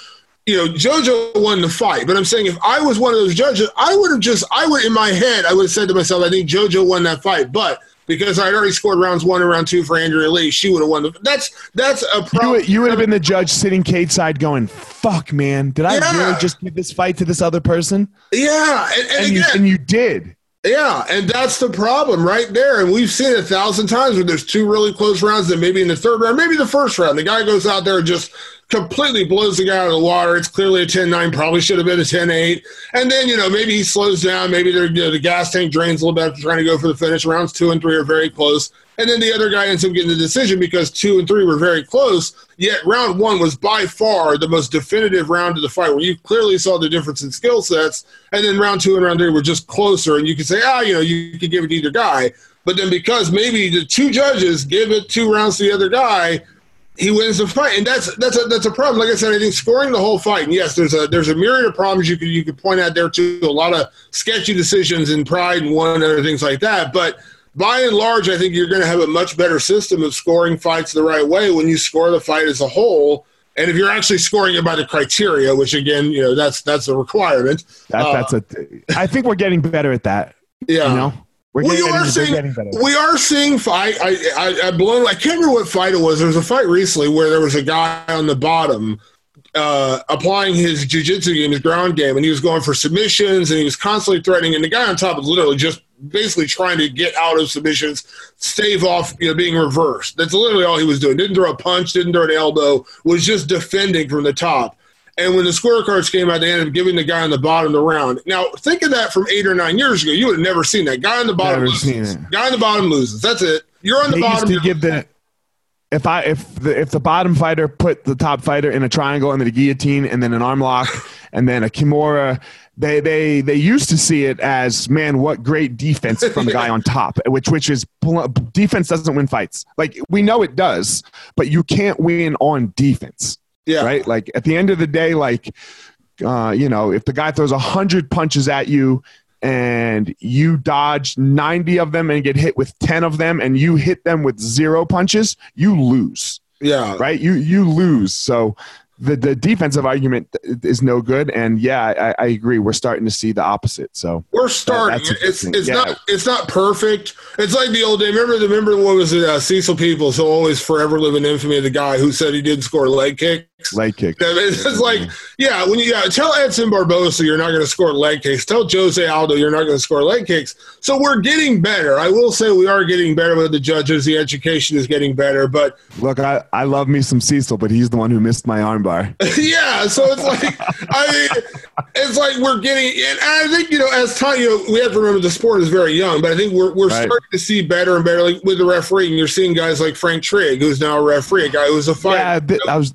S2: you know, JoJo won the fight. But I'm saying if I was one of those judges, I would have just, I would, in my head, I would have said to myself, I think JoJo won that fight. But because I'd already scored rounds one and round two for Andrea Lee, she would have won the That's, that's a
S1: You,
S2: problem.
S1: would- you would have been the judge sitting cage side going, fuck, man. Did I
S2: Yeah.
S1: really just give this fight to this other person?
S2: yeah. And, and,
S1: And you, and you did.
S2: Yeah, and that's the problem right there. And we've seen it a thousand times where there's two really close rounds, and maybe in the third round, maybe the first round, the guy goes out there and just completely blows the guy out of the water. It's clearly a 10 9, probably should have been a 10 8. And then, you know, maybe he slows down. Maybe you know, the gas tank drains a little bit after trying to go for the finish. Rounds two and three are very close. And then the other guy ends up getting the decision because two and three were very close. Yet round one was by far the most definitive round of the fight where you clearly saw the difference in skill sets. And then round two and round three were just closer. And you could say, ah, you know, you could give it to either guy. But then because maybe the two judges give it two rounds to the other guy, he wins the fight, and that's that's a that's a problem. Like I said, I think scoring the whole fight. And yes, there's a there's a myriad of problems you could you could point out there too. A lot of sketchy decisions and pride and one and other things like that. But by and large, I think you're going to have a much better system of scoring fights the right way when you score the fight as a whole. And if you're actually scoring it by the criteria, which again, you know, that's that's a requirement.
S1: That,
S2: Uh,
S1: that's a. I think we're getting better at that.
S2: Yeah.
S1: You know, we're
S2: Well, you are seeing we are seeing fight. I I I blown. I can't remember what fight it was. There was a fight recently where there was a guy on the bottom uh, applying his jujitsu game, his ground game, and he was going for submissions, and he was constantly threatening. And the guy on top was literally just basically trying to get out of submissions, stave off, you know, being reversed. That's literally all he was doing. Didn't throw a punch, didn't throw an elbow, was just defending from the top. And when the scorecards came out, they ended up giving the guy on the bottom the round. Now, think of that from eight or nine years ago. You would have never seen that. Guy on the bottom
S1: Never seen
S2: loses.
S1: it.
S2: Guy on the bottom loses. That's it. You're on the
S1: they used
S2: bottom.
S1: to give the if I if the if the bottom fighter put the top fighter in a triangle and then a guillotine and then an arm lock and then a kimura, they they they used to see it as man, what great defense from the guy on top, which which is defense doesn't win fights. Like we know it does, but you can't win on defense,
S2: yeah.
S1: right? Like at the end of the day, like uh, you know, if the guy throws a hundred punches at you and you dodge 90 of them and get hit with 10 of them and you hit them with zero punches you lose
S2: Yeah.
S1: right you you lose so the, the defensive argument is no good and yeah I, I agree we're starting to see the opposite so
S2: We're starting.
S1: good
S2: it's it's
S1: Yeah.
S2: not it's not perfect. It's like the old day. Remember the remember what was it? Uh, Cecil Peoples, who always forever live in infamy the guy who said he didn't score a leg kicks. kicks.
S1: Leg kicks.
S2: It's like, yeah, when you yeah, tell Edson Barbosa you're not going to score leg kicks. Tell Jose Aldo you're not going to score leg kicks. So we're getting better. I will say we are getting better with the judges. The education is getting better. But
S1: look, I, I love me some Cecil, but he's the one who missed my armbar.
S2: yeah, so it's like I mean, it's like we're getting, and I think you know, as time, you know, we have to remember the sport is very young, but I think we're we're right. starting to see better and better. Like with the refereeing, you're seeing guys like Frank Trigg, who's now a referee, a guy who was a fighter.
S1: Yeah, I was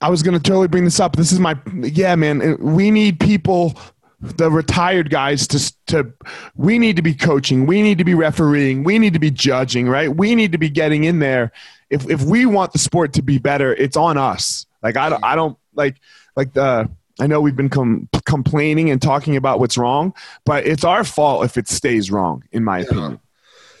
S1: I, was going to totally bring this up. This is my yeah, man. Uh, we need people the retired guys to to we need to be coaching we need to be refereeing we need to be judging right we need to be getting in there if if we want the sport to be better it's on us like i don't i don't like like the I know we've been com- complaining and talking about what's wrong, but it's our fault if it stays wrong, in my
S2: yeah.
S1: opinion.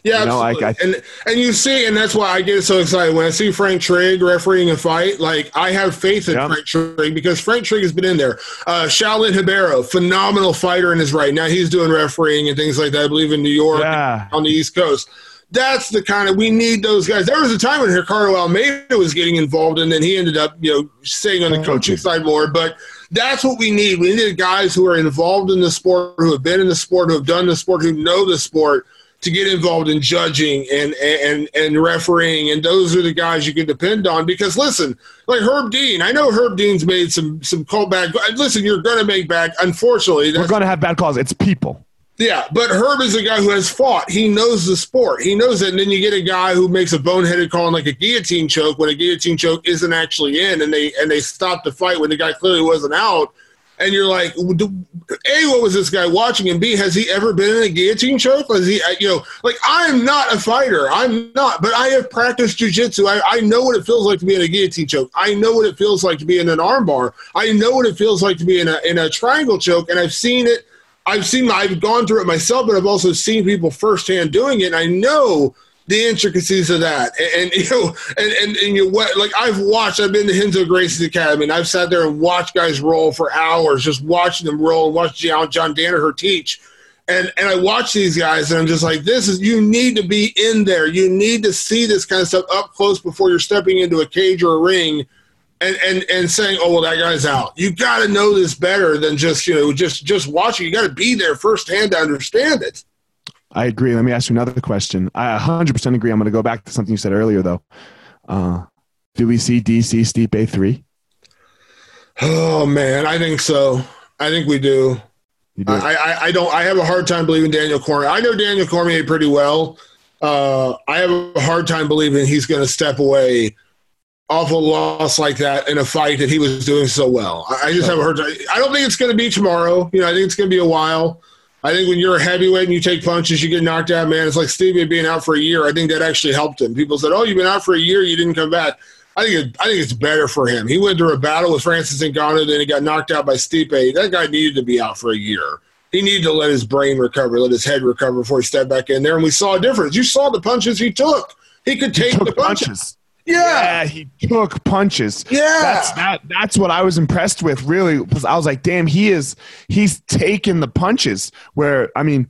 S2: Yeah, you know, like I, and and you see, and that's why I get so excited when I see Frank Trigg refereeing a fight. Like I have faith in yep. Frank Trigg because Frank Trigg has been in there. Uh, Shaolin Ribeiro, phenomenal fighter in his right now. He's doing refereeing and things like that. I believe in New York, yeah. on the East Coast. That's the kind of we need those guys. There was a time when Ricardo Almeida was getting involved, and then he ended up, you know, staying on the coaching side more. But that's what we need. We need guys who are involved in the sport, who have been in the sport, who have done the sport, who know the sport to get involved in judging and and and refereeing, and those are the guys you can depend on. Because listen, like Herb Dean, I know Herb Dean's made some some call callback. Listen, you're going to make back. Unfortunately,
S1: we're going to have bad calls. It's people.
S2: Yeah, but Herb is a guy who has fought. He knows the sport. He knows it. And then you get a guy who makes a boneheaded call on like a guillotine choke when a guillotine choke isn't actually in, and they and they stop the fight when the guy clearly wasn't out. And you're like, a, what was this guy watching? And B, has he ever been in a guillotine choke? Was he, you know, like I'm not a fighter. I'm not, but I have practiced jujitsu. I, I know what it feels like to be in a guillotine choke. I know what it feels like to be in an armbar. I know what it feels like to be in a in a triangle choke, and I've seen it I've seen, I've gone through it myself, but I've also seen people firsthand doing it. And I know the intricacies of that. And, and you know, and, and, and you what, like I've watched, I've been to Renzo Gracie's Academy and I've sat there and watched guys roll for hours, just watching them roll and watch John, John Danaher teach. And, and I watch these guys and I'm just like, this is, you need to be in there. You need to see this kind of stuff up close before you're stepping into a cage or a ring and and and saying, "Oh well, that guy's out." You got to know this better than just you know just just watching. You got to be there firsthand to understand it.
S1: I agree. Let me ask you another question. I 100% agree. I'm going to go back to something you said earlier, though. Uh, do we see DC Steep A3?
S2: Oh man, I think so. I think we do. do. I, I, I don't. I have a hard time believing Daniel Cormier. I know Daniel Cormier pretty well. Uh, I have a hard time believing he's going to step away awful loss like that in a fight that he was doing so well. I, just haven't heard. I don't think it's going to be tomorrow. You know, I think it's going to be a while. I think when you're a heavyweight and you take punches, you get knocked out, man. It's like Stipe being out for a year. I think that actually helped him. People said, "Oh, you've been out for a year, you didn't come back." I think it, I think it's better for him. He went through a battle with Francis Ngannou, then he got knocked out by Stipe. That guy needed to be out for a year. He needed to let his brain recover, let his head recover before he stepped back in there. And we saw a difference. You saw the punches he took. He could take he the punches. punches.
S1: Yeah. yeah. he took punches.
S2: Yeah,
S1: that's that. That's what I was impressed with. Really, because I was like, damn, he is. He's taking the punches. Where I mean,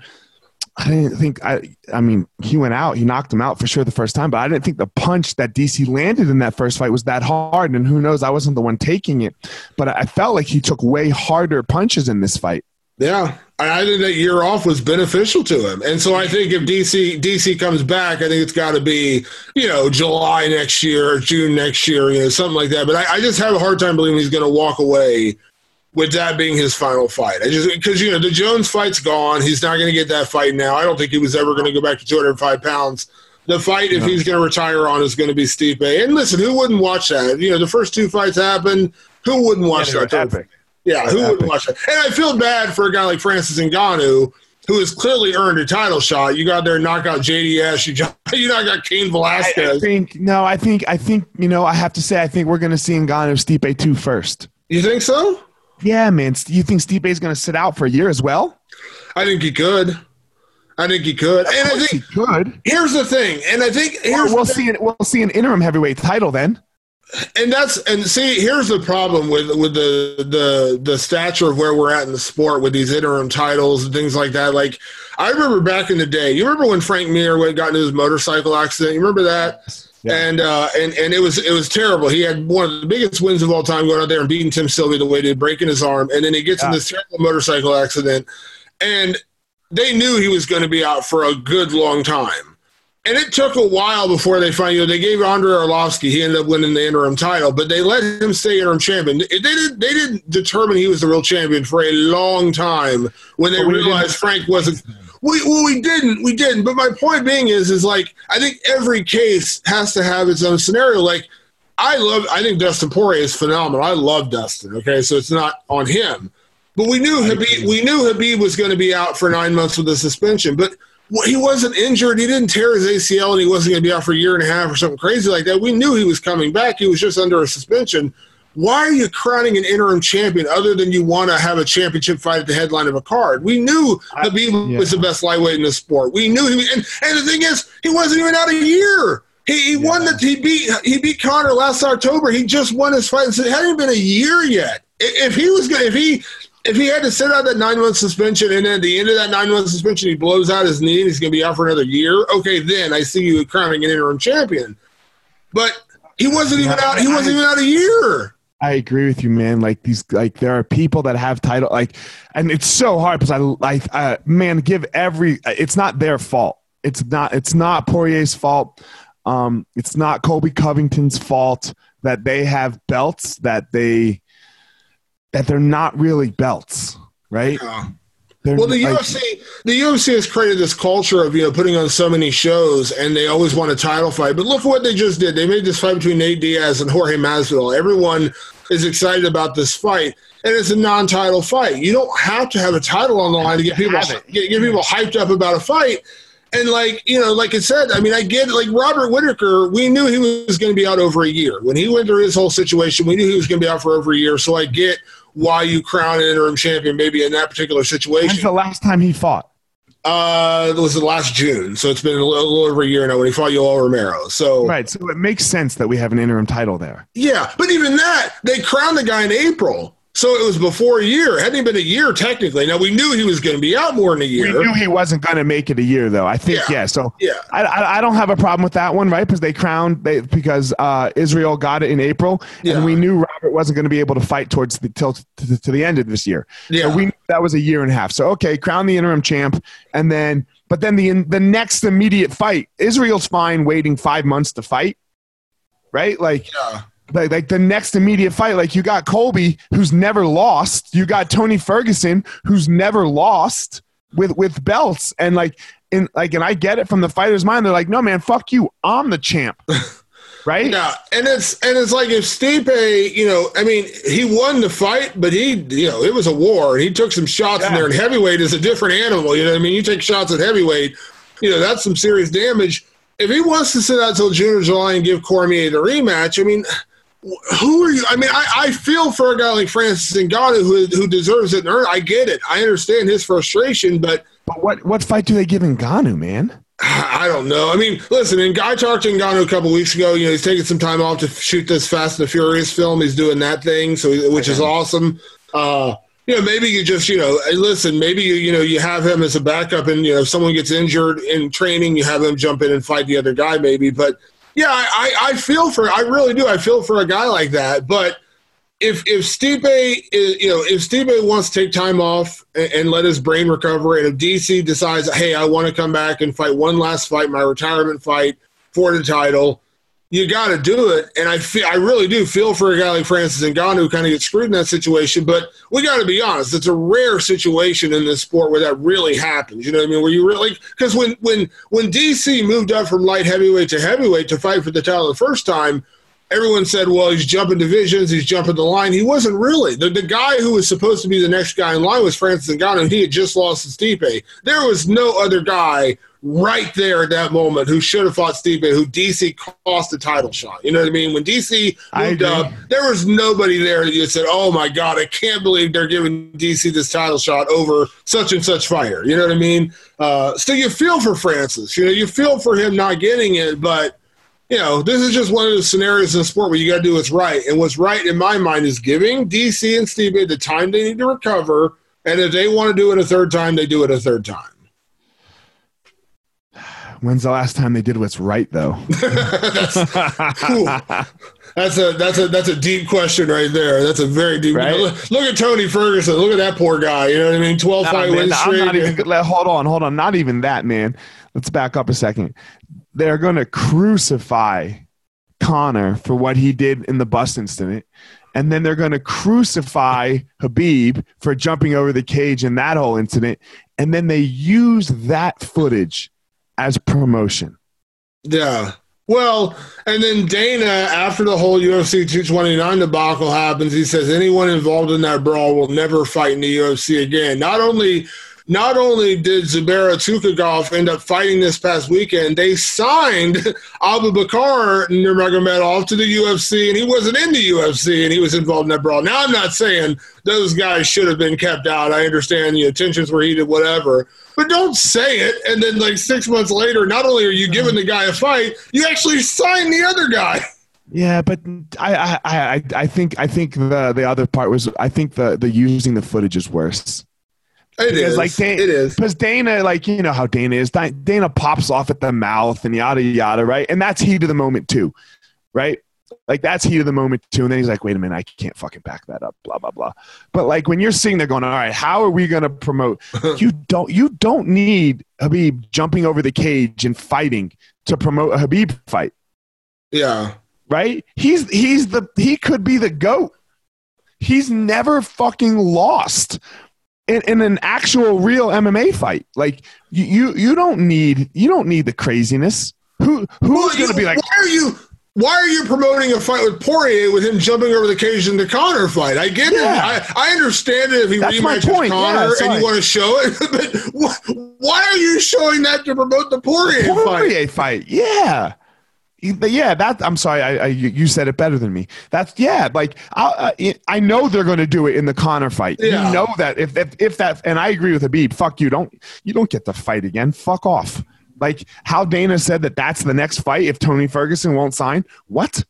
S1: I didn't think. I. I mean, he went out. He knocked him out for sure the first time, but I didn't think the punch that DC landed in that first fight was that hard. And who knows? I wasn't the one taking it, but I felt like he took way harder punches in this fight.
S2: Yeah, I think that year off was beneficial to him, and so I think if DC DC comes back, I think it's got to be you know July next year, or June next year, you know something like that. But I, I just have a hard time believing he's going to walk away with that being his final fight. I just because you know the Jones fight's gone, he's not going to get that fight now. I don't think he was ever going to go back to 205 pounds. The fight, if he's going to retire on, is going to be Stipe. And listen, who wouldn't watch that? You know, the first two fights happened. Who wouldn't watch yeah, that? Yeah, who would watch it? And I feel bad for a guy like Francis Ngannou, who has clearly earned a title shot. You got there, knock out JDS. You got, you not got Cain Velasquez.
S1: I, I, think no. I think I think you know. I have to say, I think we're going to see Ngannou Stipe two first.
S2: You think so?
S1: Yeah, man. You think Stipe is going to sit out for a year as well?
S2: I think he could. I think he could, and I think
S1: he could.
S2: Here's the thing, and I think
S1: here's we'll see. An, we'll see an interim heavyweight title then
S2: and that's and see here's the problem with with the the the stature of where we're at in the sport with these interim titles and things like that like i remember back in the day you remember when frank mir went got into his motorcycle accident you remember that Yeah. And uh, and and it was it was terrible. He had one of the biggest wins of all time going out there and beating Tim Sylvia the way he did, breaking his arm, and then he gets yeah. in this terrible motorcycle accident, and they knew he was going to be out for a good long time. And it took a while before they finally, you know, they gave Andrei Arlovski, he ended up winning the interim title, but they let him stay interim champion. They didn't, they didn't determine he was the real champion for a long time when they realized Frank wasn't. We, well, we didn't, we didn't. But my point being is, is like, I think every case has to have its own scenario. Like, I love, I think Dustin Poirier is phenomenal. I love Dustin. Okay. So it's not on him. But we knew Habib, we knew Habib was going to be out for nine months with a suspension. But he wasn't injured. He didn't tear his ACL, and he wasn't going to be out for a year and a half or something crazy like that. We knew he was coming back. He was just under a suspension. Why are you crowning an interim champion other than you want to have a championship fight at the headline of a card? We knew Khabib yeah. was the best lightweight in the sport. We knew he and, and the thing is, he wasn't even out a year. He, he yeah. won that he beat he beat Conor last October. He just won his fight, and so it hadn't been a year yet. If he was going, if he if he had to sit out that nine month suspension and then at the end of that nine month suspension he blows out his knee and he's going to be out for another year, okay, then I see you crowning an interim champion. But he wasn't even out. He wasn't even out a year.
S1: I agree with you, man. Like these, like there are people that have title, like, and it's so hard because I like, uh, man, give every. It's not their fault. It's not. It's not Poirier's fault. Um, it's not Colby Covington's fault that they have belts that they that they're not really belts, right? Yeah.
S2: well, the like, UFC, the UFC has created this culture of you know putting on so many shows, and they always want a title fight. But look what they just did. They made this fight between Nate Diaz and Jorge Masvidal. Everyone is excited about this fight, and it's a non-title fight. You don't have to have a title on the line to get people get, get people hyped up about a fight. And like you know, like I said, I mean, I get like Robert Whitaker. We knew he was going to be out over a year when he went through his whole situation. We knew he was going to be out for over a year. So I get why you crown an interim champion maybe in that particular situation.
S1: When's the last time he fought?
S2: Uh, it was the last June, so it's been a little, a little, over a year now when he fought Yoel Romero. So
S1: right, so it makes sense that we have an interim title there.
S2: Yeah, but even that, they crowned the guy in April. So it was before a year. It hadn't even been a year technically. Now we knew he was going to be out more than a year.
S1: We knew he wasn't going to make it a year though. I think yeah. yeah so
S2: yeah,
S1: I, I, I don't have a problem with that one, right? Because they crowned they because uh, Israel got it in April, yeah. and we knew Robert wasn't going to be able to fight towards the till to, to the end of this year.
S2: Yeah,
S1: so we knew that was a year and a half. So okay, crown the interim champ, and then but then the the next immediate fight, Israel's fine waiting five months to fight, right? Like.
S2: Yeah
S1: like, like the next immediate fight, like you got Colby, who's never lost. You got Tony Ferguson, who's never lost with with belts, and like in like, and I get it from the fighter's mind. They're like, no, man, fuck you. I'm the champ. right?
S2: Yeah, and it's and it's like if Stipe, you know, I mean, he won the fight, but he, you know, it was a war. He took some shots yeah. in there, and heavyweight is a different animal. You know, what I mean, you take shots at heavyweight, you know, that's some serious damage. If he wants to sit out till June or July and give Cormier the rematch, I mean, who are you? I mean, I, I feel for a guy like Francis Ngannou who who deserves it earn. I get it. I understand his frustration, but
S1: but what what fight do they give Ngannou, man?
S2: I don't know. I mean, listen, and Guy talked to Ngannou a couple weeks ago. You know, he's taking some time off to shoot this Fast and the Furious film. He's doing that thing, so which is awesome. Uh, you know, maybe you just, you know, listen, maybe you, you know, you have him as a backup, and you know, if someone gets injured in training, you have him jump in and fight the other guy, maybe. But yeah, I, I feel for I really do. I feel for a guy like that. But if if Stipe is, you know if Stipe wants to take time off and, and, let his brain recover, and if DC decides, hey, I want to come back and fight one last fight, my retirement fight for the title, you got to do it. And I feel, I really do feel for a guy like Francis Ngannou who kind of gets screwed in that situation. But we got to be honest; it's a rare situation in this sport where that really happens. You know what I mean? Where you really because when when when DC moved up from light heavyweight to heavyweight to fight for the title the first time. Everyone said, well, he's jumping divisions, he's jumping the line. He wasn't really. The, the guy who was supposed to be the next guy in line was Francis Ngannou. He had just lost to Stipe. There was no other guy right there at that moment who should have fought Stipe, who DC cost the title shot. You know what I mean? When DC moved up, there was nobody there that you said, "Oh my God, I can't believe they're giving DC this title shot over such and such fighter." You know what I mean? Uh, so you feel for Francis. You know, you feel for him not getting it, but you know, this is just one of the scenarios in sport where you got to do what's right. And what's right in my mind is giving DC and Stipe the time they need to recover. And if they want to do it a third time, they do it a third time.
S1: When's the last time they did what's right, though?
S2: that's, that's a that's a that's a deep question right there. That's a very deep.
S1: Right?
S2: look, look, at Tony Ferguson. Look at that poor guy. You know what I mean? Twelve nah, fight wins straight. I'm not
S1: even. Hold on, hold on. Not even that, man. Let's back up a second. They're going to crucify Conor for what he did in the bus incident. And then they're going to crucify Habib for jumping over the cage in that whole incident. And then they use that footage as promotion.
S2: Yeah. Well, and then Dana, after the whole UFC 229 debacle happens, he says anyone involved in that brawl will never fight in the UFC again. Not only not only did Zubaira Tukhugov end up fighting this past weekend, they signed Abu Bakar Nurmagomedov to the UFC, and he wasn't in the UFC, and he was involved in that brawl. Now, I'm not saying those guys should have been kept out. I understand the attentions were heated, whatever. But don't say it, and then like six months later, not only are you giving the guy a fight, you actually sign the other guy.
S1: Yeah, but I, I, I, I think I think the the other part was I think the the using the footage is worse.
S2: It because, is.
S1: Like Dana,
S2: it is
S1: because Dana, like you know how Dana is. Dana pops off at the mouth and yada yada, right? And that's heat of the moment too, right? Like that's heat of the moment too. And then he's like, "Wait a minute, I can't fucking back that up." Blah blah blah. But like when you're sitting there going, "All right, how are we going to promote?" you don't. You don't need Habib jumping over the cage and fighting to promote a Habib fight.
S2: Yeah.
S1: Right. He's he's the he could be the goat. He's never fucking lost in, in an actual real MMA fight. Like you, you, you don't need you don't need the craziness. Who who's going to be like?
S2: Why are you? Why are you promoting a fight with Poirier with him jumping over the cage in the Conor fight? I get yeah. it. I, I understand it if he That's rematches Conor yeah, and you want to show it, but why are you showing that to promote the Poirier, the
S1: Poirier
S2: fight?
S1: fight? Yeah yeah that i'm sorry I, I, you said it better than me. That's yeah like i i know they're going to do it in the conor fight. Yeah. you know that if, if if that and i agree with Khabib fuck you don't you don't get to fight again. Fuck off. Like how dana said that that's the next fight if tony ferguson won't sign? What?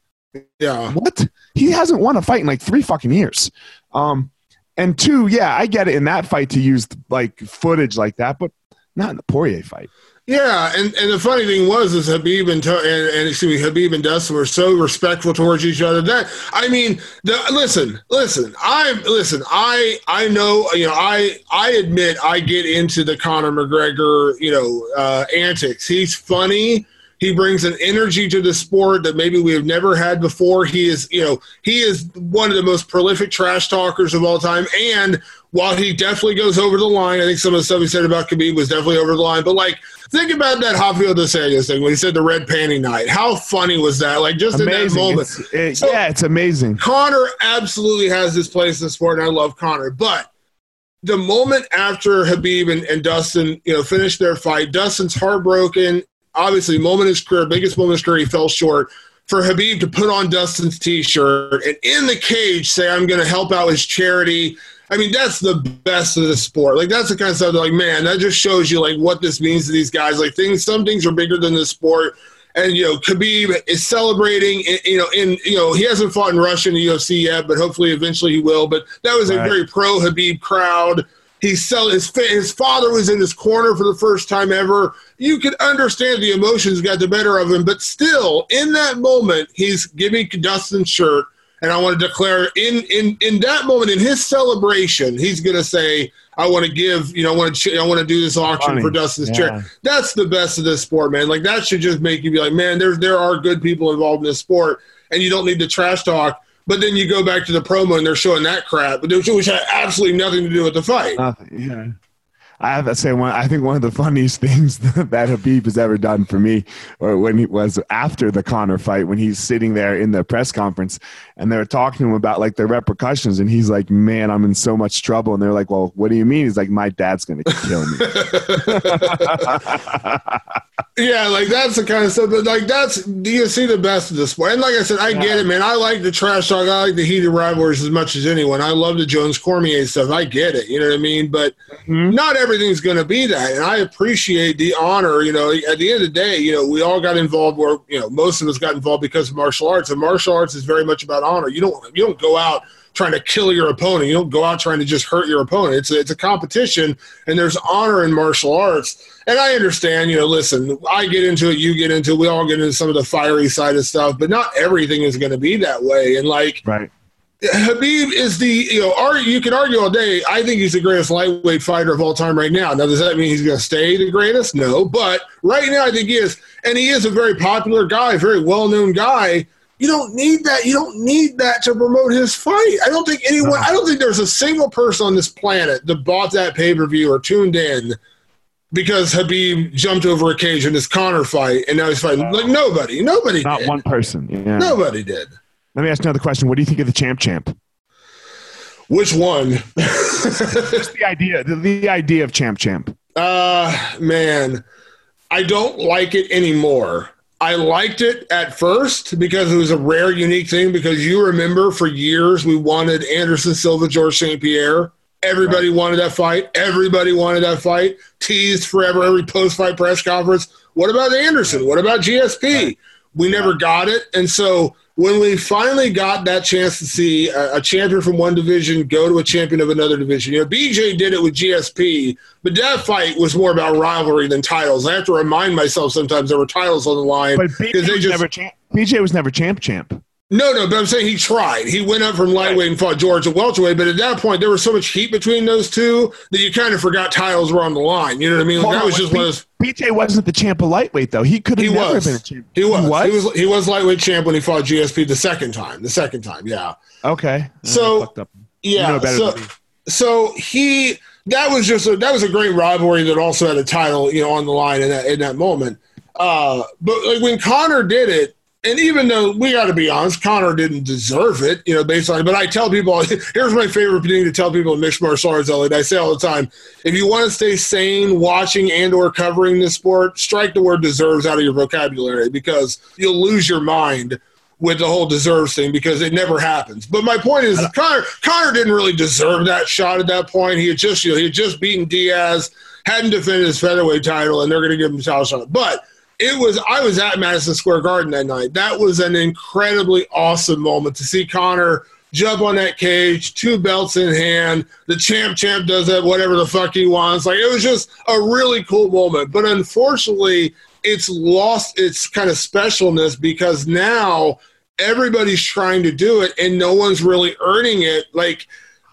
S2: Yeah.
S1: What? He hasn't won a fight in like three fucking years. Um and two yeah i get it in that fight to use like footage like that but not in the poirier fight
S2: yeah, and, and the funny thing was is Habib and, and, and excuse me, Khabib and Dustin were so respectful towards each other. That I mean, the, listen, listen, I listen, I I know you know I I admit I get into the Conor McGregor you know uh, antics. He's funny. He brings an energy to the sport that maybe we have never had before. He is, you know, he is one of the most prolific trash talkers of all time. And while he definitely goes over the line, I think some of the stuff he said about Khabib was definitely over the line. But like, think about that Rafael dos Anjos thing when he said the red panty night. How funny was that? Like, just amazing. in that moment.
S1: It's, it, so, yeah, it's amazing.
S2: Conor absolutely has his place in the sport, and I love Conor. But the moment after Habib and, and Dustin, you know, finished their fight, Dustin's heartbroken obviously moment in his career, biggest moment in his career, he fell short. For Habib to put on Dustin's T-shirt and in the cage say, "I'm going to help out his charity." I mean, that's the best of the sport. Like that's the kind of stuff. That, like, man, that just shows you like what this means to these guys. Like things, some things are bigger than the sport. And you know, Khabib is celebrating. You know, in you know, he hasn't fought in Russia in the UFC yet, but hopefully, eventually, he will. But that was a very pro Habib crowd. He's selling his his father was in his corner for the first time ever. You could understand the emotions got the better of him, but still, in that moment, he's giving Dustin's shirt, and I want to declare in in in that moment in his celebration, he's going to say, "I want to give, you know, I want to I want to do this auction Funny. for Dustin's yeah. chair." That's the best of this sport, man. Like that should just make you be like, "Man, there there are good people involved in this sport, and you don't need to trash talk." But then you go back to the promo and they're showing that crap, but which had absolutely nothing to do with the fight.
S1: Nothing. Yeah. I have to say one. I think one of the funniest things that Habib has ever done for me, or when he was after the Conor fight, when he's sitting there in the press conference, and they're talking to him about like the repercussions, and he's like, "Man, I'm in so much trouble." And they're like, "Well, what do you mean?" He's like, "My dad's gonna kill me."
S2: yeah, like that's the kind of stuff. But like that's do you see the best of the sport? And like I said, I yeah. get it, man. I like the trash talk. I like the heated rivalries as much as anyone. I love the Jones Cormier stuff. I get it. You know what I mean? But mm-hmm. not everything's going to be that. And I appreciate the honor. You know, at the end of the day, you know, we all got involved where you know most of us got involved because of martial arts, and martial arts is very much about honor. You don't you don't go out trying to kill your opponent. You don't go out trying to just hurt your opponent. It's a, it's a competition, and there's honor in martial arts. And I understand, you know, listen, I get into it, you get into it, we all get into some of the fiery side of stuff, but not everything is going to be that way. And like,
S1: right.
S2: Habib is the you know argue, you can argue all day. I think he's the greatest lightweight fighter of all time right now. Now, does that mean he's going to stay the greatest? No, but right now I think he is, and he is a very popular guy, very well known guy. You don't need that. You don't need that to promote his fight. I don't think anyone. I don't think there's a single person on this planet that bought that pay per view or tuned in because Habib jumped over a cage in his Conor fight, and now he's fighting like nobody. Nobody.
S1: Not
S2: did.
S1: one person. Yeah.
S2: Nobody did.
S1: Let me ask another question. What do you think of the champ champ?
S2: Which one?
S1: Just the idea. The, the idea of champ champ.
S2: Uh man, I don't like it anymore. I liked it at first because it was a rare, unique thing. Because you remember for years we wanted Anderson Silva, George St. Pierre. Everybody right. wanted that fight. Everybody wanted that fight. Teased forever, every post fight press conference. What about Anderson? What about GSP? Right. We never got it. And so when we finally got that chance to see a, a, champion from one division go to a champion of another division, you know, BJ did it with GSP, but that fight was more about rivalry than titles. I have to remind myself sometimes there were titles on the line
S1: because they just never champ. BJ was never champ champ.
S2: No, no, but I'm saying he tried. He went up from lightweight and fought George at welterweight, but at that point there was so much heat between those two that you kind of forgot titles were on the line. You know what I mean? Like, that was just B- one of those.
S1: BJ wasn't the champ of lightweight though. He could have never
S2: was.
S1: been a champ.
S2: He was. he was. He was. He was lightweight champ when he fought GSP the second time. The second time, yeah.
S1: Okay.
S2: So yeah. You know so, so he that was just a, that was a great rivalry that also had a title you know on the line in that in that moment. Uh, but like when Conor did it and even though we got to be honest, Conor didn't deserve it, you know, based on. But I tell people, here's my favorite thing to tell people in mixed martial arts, Eliot. I say all the time, if you want to stay sane watching and or covering this sport, strike the word deserves out of your vocabulary because you'll lose your mind with the whole deserves thing because it never happens. But my point is, uh, Conor, Conor didn't really deserve that shot at that point. He had just, you know, he had just beaten Diaz, hadn't defended his featherweight title, and they're going to give him a title shot. But it was I was at Madison Square Garden that night. That was an incredibly awesome moment to see Conor jump on that cage, two belts in hand. The champ champ does that whatever the fuck he wants. Like it was just a really cool moment. But unfortunately, it's lost its kind of specialness because now everybody's trying to do it and no one's really earning it. Like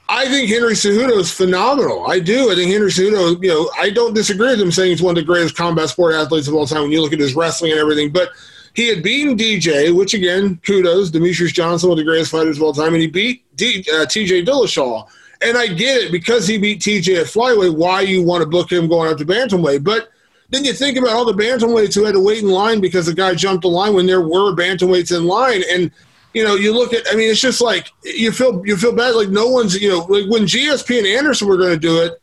S2: I think Henry Cejudo is phenomenal. I do. I think Henry Cejudo, you know, I don't disagree with him saying he's one of the greatest combat sport athletes of all time when you look at his wrestling and everything. But he had beaten DJ, which again, kudos. Demetrious Johnson, one of the greatest fighters of all time, and he beat D, uh, TJ Dillashaw. And I get it because he beat TJ at flyweight, why you want to book him going up to bantamweight. But then you think about all the bantamweights who had to wait in line because the guy jumped the line when there were bantamweights in line. And you know, you look at. I mean, it's just like you feel you feel bad. Like no one's. You know, like when GSP and Anderson were going to do it,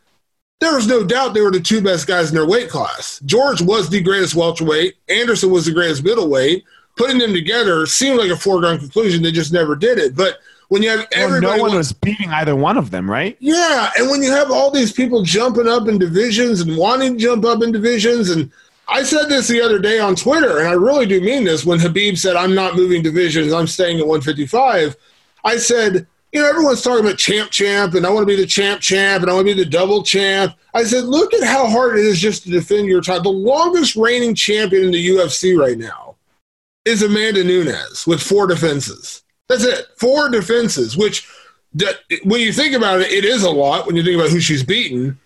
S2: there was no doubt they were the two best guys in their weight class. George was the greatest welterweight. Anderson was the greatest middleweight. Putting them together seemed like a foregone conclusion. They just never did it. But when you have everybody,
S1: well, no one was beating either one of them, right?
S2: Yeah, and when you have all these people jumping up in divisions and wanting to jump up in divisions, and I said this the other day on Twitter, and I really do mean this. When Habib said, "I'm not moving divisions, I'm staying at 155," I said, "You know, everyone's talking about champ, champ, and I want to be the champ, champ, and I want to be the double champ." I said, "Look at how hard it is just to defend your title. The longest reigning champion in the UFC right now is Amanda Nunes with four defenses. That's it, four defenses. Which, when you think about it, it is a lot when you think about who she's beaten."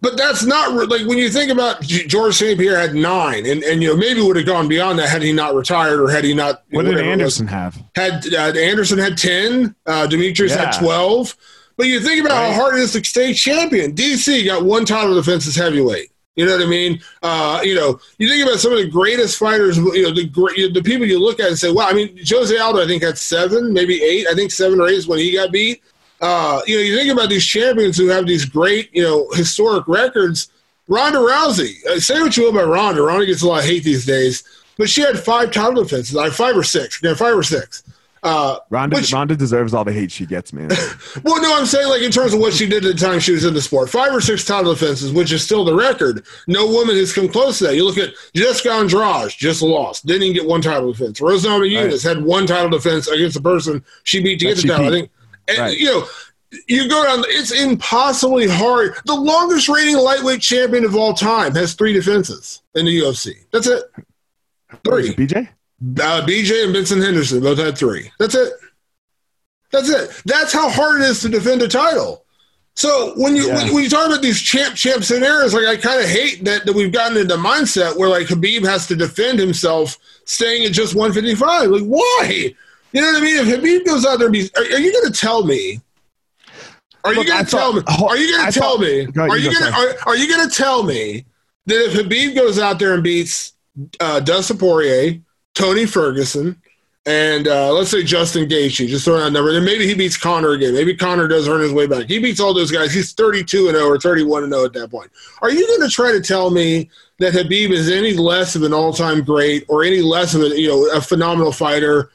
S2: But that's not like when you think about George St. Pierre had nine, and, and you know maybe would have gone beyond that had he not retired or had he not.
S1: What did Anderson have?
S2: Had uh, Anderson had ten, uh, Demetrious yeah. had twelve. But you think about right. how hard it is to stay champion. DC got one title defense as heavyweight. You know what I mean? Uh, you know, you think about some of the greatest fighters. You know, the great, the people you look at and say, "Wow!" I mean, Jose Aldo, I think had seven, maybe eight. I think seven or eight is when he got beat uh, you know, you think about these champions who have these great, you know, historic records. Ronda Rousey. Uh, say what you will about Ronda. Ronda gets a lot of hate these days, but she had five title defenses, like five or six. Yeah, five or six. Uh,
S1: Ronda, which, Ronda deserves all the hate she gets, man.
S2: well, no, I'm saying like in terms of what she did at the time she was in the sport, five or six title defenses, which is still the record. No woman has come close to that. You look at Jessica Andrade, just lost, didn't even get one title defense. Namajunas right. had one title defense against the person she beat to get the title. I think And,
S1: Right.
S2: you know, you go down, it's impossibly hard. The longest reigning lightweight champion of all time has three defenses in the UFC. That's it. Three.
S1: it, BJ.
S2: Uh, BJ and Benson Henderson both had three. That's it. That's it. That's how hard it is to defend a title. So when you
S1: Yeah.
S2: when, when you talk about these champ champ scenarios, like I kind of hate that that we've gotten into mindset where like Habib has to defend himself staying at just 155. Like why? You know what I mean? If Habib goes out there and be, are, are you going to tell me? Are
S1: Look,
S2: you going to tell me? Are you going to tell me? Are
S1: you
S2: going to are, are you going to tell me that if Habib goes out there and beats uh, Dustin Poirier, Tony Ferguson, and uh, let's say Justin Gaethje, just throwing out a number, then maybe he beats Conor again. Maybe Conor does earn his way back. He beats all those guys. He's 32 and 0 or 31 and 0 at that point. Are you going to try to tell me that Habib is any less of an all-time great or any less of a you know a phenomenal fighter?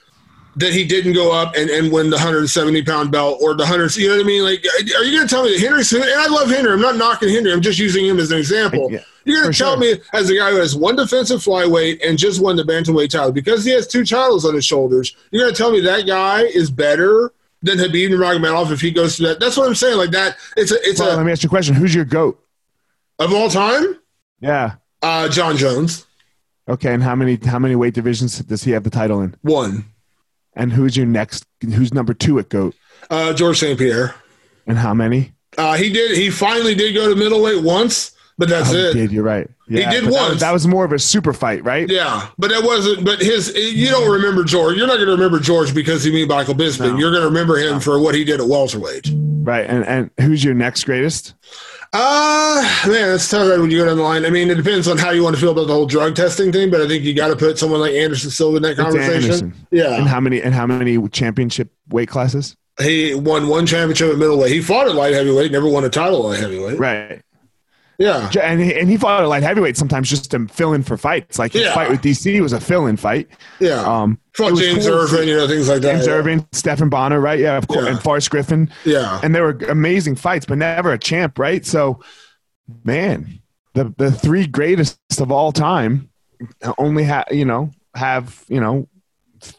S2: That he didn't go up and, and win the 170 pound belt or the 100, you know what I mean? Like, are you going to tell me that Henry Smith, and I love Henry, I'm not knocking Henry, I'm just using him as an example.
S1: Yeah,
S2: You're going to tell
S1: sure.
S2: me, as a guy who has one defensive flyweight and just won the bantamweight title, because he has two titles on his shoulders, you're going to tell me that guy is better than Habib Nurmagomedov if he goes to that? That's what I'm saying. Like that, it's a, it's
S1: Well,
S2: a
S1: let me ask you a question. Who's your goat?
S2: of all time,
S1: Yeah.
S2: uh, Jon Jones
S1: Okay. And how many how many weight divisions does he have the title in?
S2: one,
S1: And who's your next? Who's number two at goat?
S2: uh, George St. Pierre.
S1: And how many?
S2: Uh, he did. He finally did go to middleweight once, but that's
S1: Oh,
S2: it.
S1: he did. You're right. Yeah,
S2: did
S1: but that was-
S2: once.
S1: That was more of a super fight, right?
S2: Yeah, but that wasn't. But his, you don't remember George. You're not going to remember George because he beat Michael Bisping.
S1: No.
S2: You're going to remember him for what he did at welterweight.
S1: Right. And and who's your next greatest?
S2: Uh man, it's tough when you go down the line. I mean, it depends on how you want to feel about the whole drug testing thing, but I think you got to put someone like Anderson Silva in that
S1: It's
S2: conversation.
S1: Anderson. And how many and how many championship weight classes?
S2: he won one championship at middleweight. He fought at light heavyweight, never won a title at light heavyweight.
S1: Right.
S2: Yeah,
S1: And he, and he fought at light heavyweight sometimes just to fill in for fights. Like his
S2: Yeah.
S1: fight with DC was a fill in fight.
S2: yeah.
S1: Um,
S2: fought James
S1: cool
S2: Irvin, you know, things like that.
S1: James
S2: yeah.
S1: Irvin, Stephan Bonnar, right? Yeah, of course,
S2: Yeah.
S1: and Forrest Griffin.
S2: Yeah,
S1: and they were amazing fights, but never a champ, right? So, man, the the three greatest of all time only have you know have you know